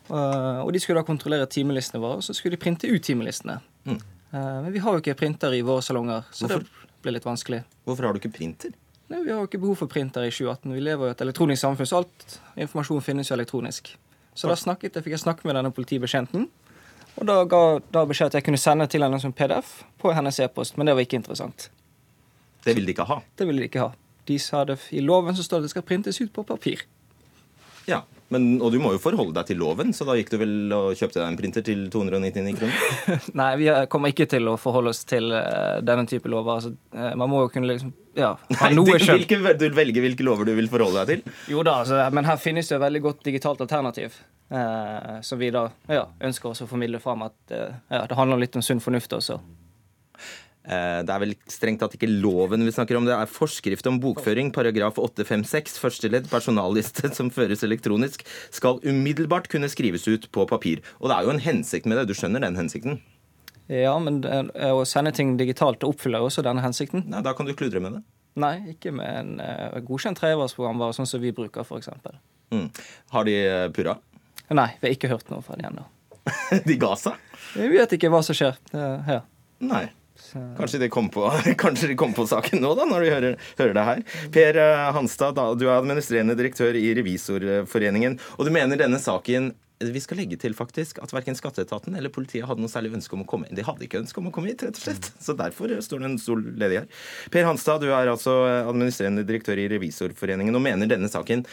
Eh, og de skulle da kontrollere timelistene våre, og så skulle de printe ut timelistene. Mm. Eh, men vi har jo ikke printer i våre salonger, så Hvorfor? det ble litt vanskelig. Hvorfor har du ikke printer? Nei, Vi har jo ikke behov for printer i 2018. Vi lever jo i et elektronisk samfunn, så alt informasjon finnes jo elektronisk. Så da snakket jeg, fikk jeg snakke med denne politibetjenten. Og da ga da beskjed at jeg kunne sende til henne som PDF på hennes e-post, men det var ikke interessant. Det ville de ikke ha. Det ville de ikke ha. De sa det, I loven så står det at det skal printes ut på papir. Ja, Men, og du må jo forholde deg til loven, så da gikk du vel og kjøpte deg en printer til 299 kroner? Nei, vi kommer ikke til å forholde oss til uh, denne type lover. Altså, uh, man må jo kunne liksom ja, ha Nei, noe skjønn. du velger hvilke lover du vil forholde deg til? Jo da, altså, men her finnes det et veldig godt digitalt alternativ. Uh, som vi da ja, ønsker oss å formidle fram at ja, det handler litt om sunn fornuft også. Eh, det er vel strengt tatt ikke loven vi snakker om, det er forskrift om bokføring, paragraf 856, første ledd, personalliste som føres elektronisk, skal umiddelbart kunne skrives ut på papir. Og det er jo en hensikt med det, du skjønner den hensikten? Ja, men å sende ting digitalt oppfyller også denne hensikten. Nei, Da kan du kludre med det? Nei, ikke med en uh, godkjent treårsprogramvare, sånn som vi bruker, f.eks. Mm. Har de purra? Nei, vi har ikke hørt noe fra de ennå. de ga seg? Vi vet ikke hva som skjer her. Nei. Kanskje de kom på, kanskje de kom på saken nå, da, når de hører, hører det her. Per Hanstad, du er administrerende direktør i Revisorforeningen. Og du mener denne saken vi skal legge til faktisk at verken skatteetaten eller politiet hadde noe særlig ønske om å komme inn. De hadde ikke ønske om å komme hit, rett og slett. Så derfor står det en stol ledig her. Per Hanstad, du er altså administrerende direktør i Revisorforeningen og mener denne saken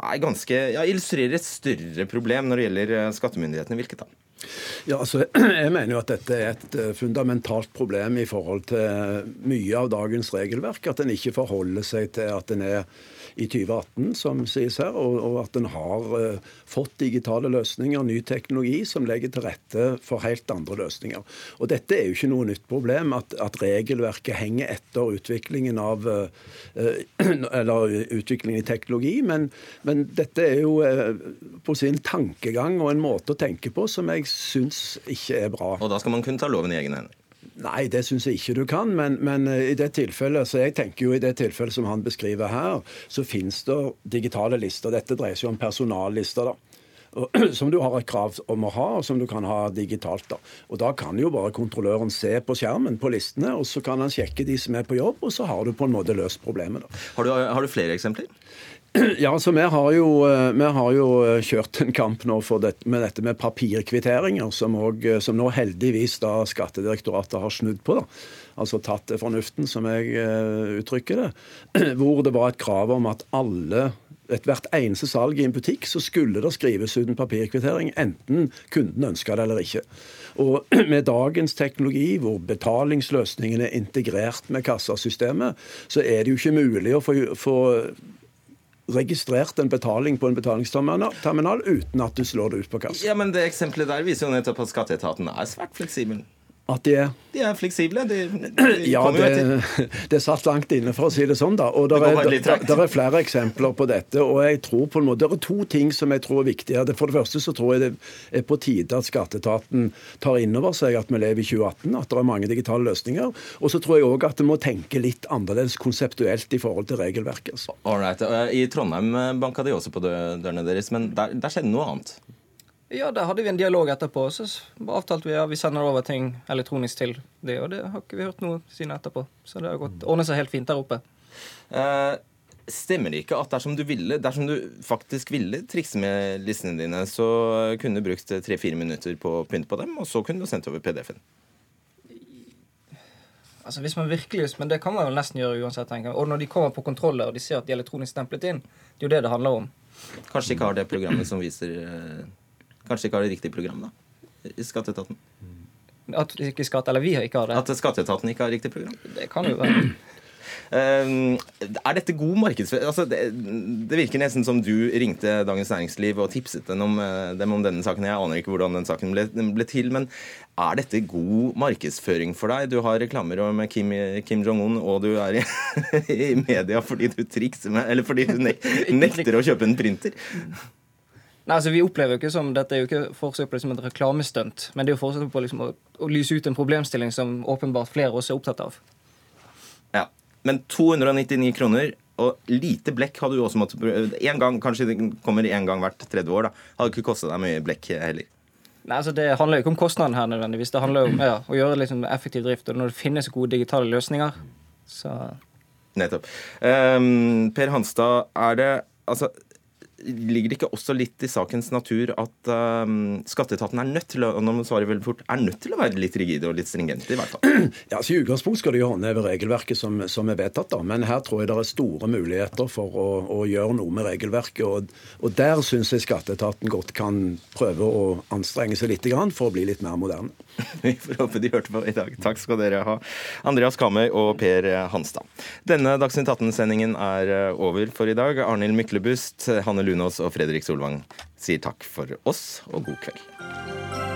er ganske, ja, illustrerer et større problem når det gjelder skattemyndighetene. Hvilket da? Ja, altså, Jeg mener jo at dette er et fundamentalt problem i forhold til mye av dagens regelverk. At en ikke forholder seg til at en er i 2018, som sies her, og, og at en har uh, fått digitale løsninger, ny teknologi, som legger til rette for helt andre løsninger. Og Dette er jo ikke noe nytt problem, at, at regelverket henger etter utviklingen av uh, eller utviklingen i teknologi. Men, men dette er jo uh, på sin tankegang og en måte å tenke på som jeg syns ikke er bra. Og da skal man kunne ta loven i egne hender? Nei, det syns jeg ikke du kan. Men, men, i det tilfellet, så jeg tenker jo i det tilfellet som han beskriver her, så finnes det digitale lister. Dette dreier seg om personallister. da. Som du har et krav om å ha, og som du kan ha digitalt. da. Og Da kan jo bare kontrolløren se på skjermen på listene, og så kan han sjekke de som er på jobb, og så har du på en måte løst problemet. Har du, har du flere eksempler? Ja, så vi har, jo, vi har jo kjørt en kamp nå dette, med dette med papirkvitteringer, som, også, som, nå heldigvis da Skattedirektoratet har snudd på. da. Altså tatt til fornuften, som jeg uttrykker det. Hvor det var et krav om at alle Ethvert eneste salg i en butikk så skulle det skrives ut en papirkvittering, enten kunden ønska det eller ikke. Og med dagens teknologi, hvor betalingsløsningen er integrert med kassasystemet, så er det jo ikke mulig å få, få registrert en betaling på en betalingsterminal uten at du slår det ut på kassa. Ja, men det eksempelet der viser jo nettopp at skatteetaten er svært fleksibel. At de er De er fleksible. De, de ja, det, det satt langt inne, for å si det sånn. da. Og det er, der, der er flere eksempler på dette. og jeg tror på en måte, Det er to ting som jeg tror er viktige. For det første så tror jeg det er på tide at skatteetaten tar inn over seg at vi lever i 2018, at det er mange digitale løsninger. Og så tror jeg òg at vi må tenke litt annerledes konseptuelt i forhold til regelverket. Alright. I Trondheim banka de også på dørene deres, men der, der skjedde noe annet. Ja, der hadde vi en dialog etterpå. Så avtalte vi ja, vi sender over ting elektronisk til det, og det har ikke vi hørt noe siden etterpå. Så det har gått, ordnet seg helt fint der oppe. Eh, stemmer det ikke at dersom du, ville, dersom du faktisk ville trikse med listene dine, så kunne du brukt tre-fire minutter på å pynte på dem, og så kunne du sendt over PDF-en? Altså hvis man virkelig, Men det kan man jo nesten gjøre uansett. tenker jeg. Og når de kommer på kontroller og de ser at de er elektronisk stemplet inn, det er jo det det handler om. Kanskje de ikke har det programmet som viser Kanskje ikke har det riktige program, da? I skatteetaten. At ikke skatt, eller vi ikke har det? At skatteetaten ikke har riktig program? Det kan jo være. Uh, er dette god markedsføring? Altså, det, det, virker nesten som du ringte Dagens Næringsliv og tipset dem om, dem om, denne saken. Jeg aner ikke hvordan den saken ble, ble, til. Men er dette god markedsføring for deg? Du har reklamer om Kim, Kim Jong-un, og du er i, i, media fordi du trikser med Eller fordi du nek, nekter å kjøpe en printer. Nei, altså Vi opplever jo ikke som dette er jo ikke forsøk på liksom et reklamestunt, men det er jo forsøk på liksom å, å, lyse ut en problemstilling som åpenbart flere også er opptatt av. Ja, Men 299 kroner og lite blekk hadde du også måttet en gang, Kanskje det kommer én gang hvert tredje år. da, Hadde ikke kostet deg mye blekk heller. Nei, altså Det handler jo ikke om kostnaden her nødvendigvis. Det handler jo om ja, å gjøre liksom effektiv drift. Og når det finnes gode digitale løsninger, så Nettopp. Um, per Hanstad, er det altså ligger det ikke også litt i sakens natur at um, skatteetaten er nødt til å og nå må svare veldig fort, er nødt til å være litt rigide og litt stringente, i hvert fall? Ja, altså I utgangspunktet skal de håndheve regelverket som, som er vedtatt, da. men her tror jeg det er store muligheter for å, å gjøre noe med regelverket. Og, og der syns jeg skatteetaten godt kan prøve å anstrenge seg litt for å bli litt mer moderne. Vi får håpe de hørte på i dag. Takk skal dere ha, Andreas Kamøy og Per Hanstad. Denne Dagsnytt 18-sendingen er eh, over for i dag. Arnhild Myklebust, Hanne Lunås og Fredrik Solvang sier takk for oss, og god kveld.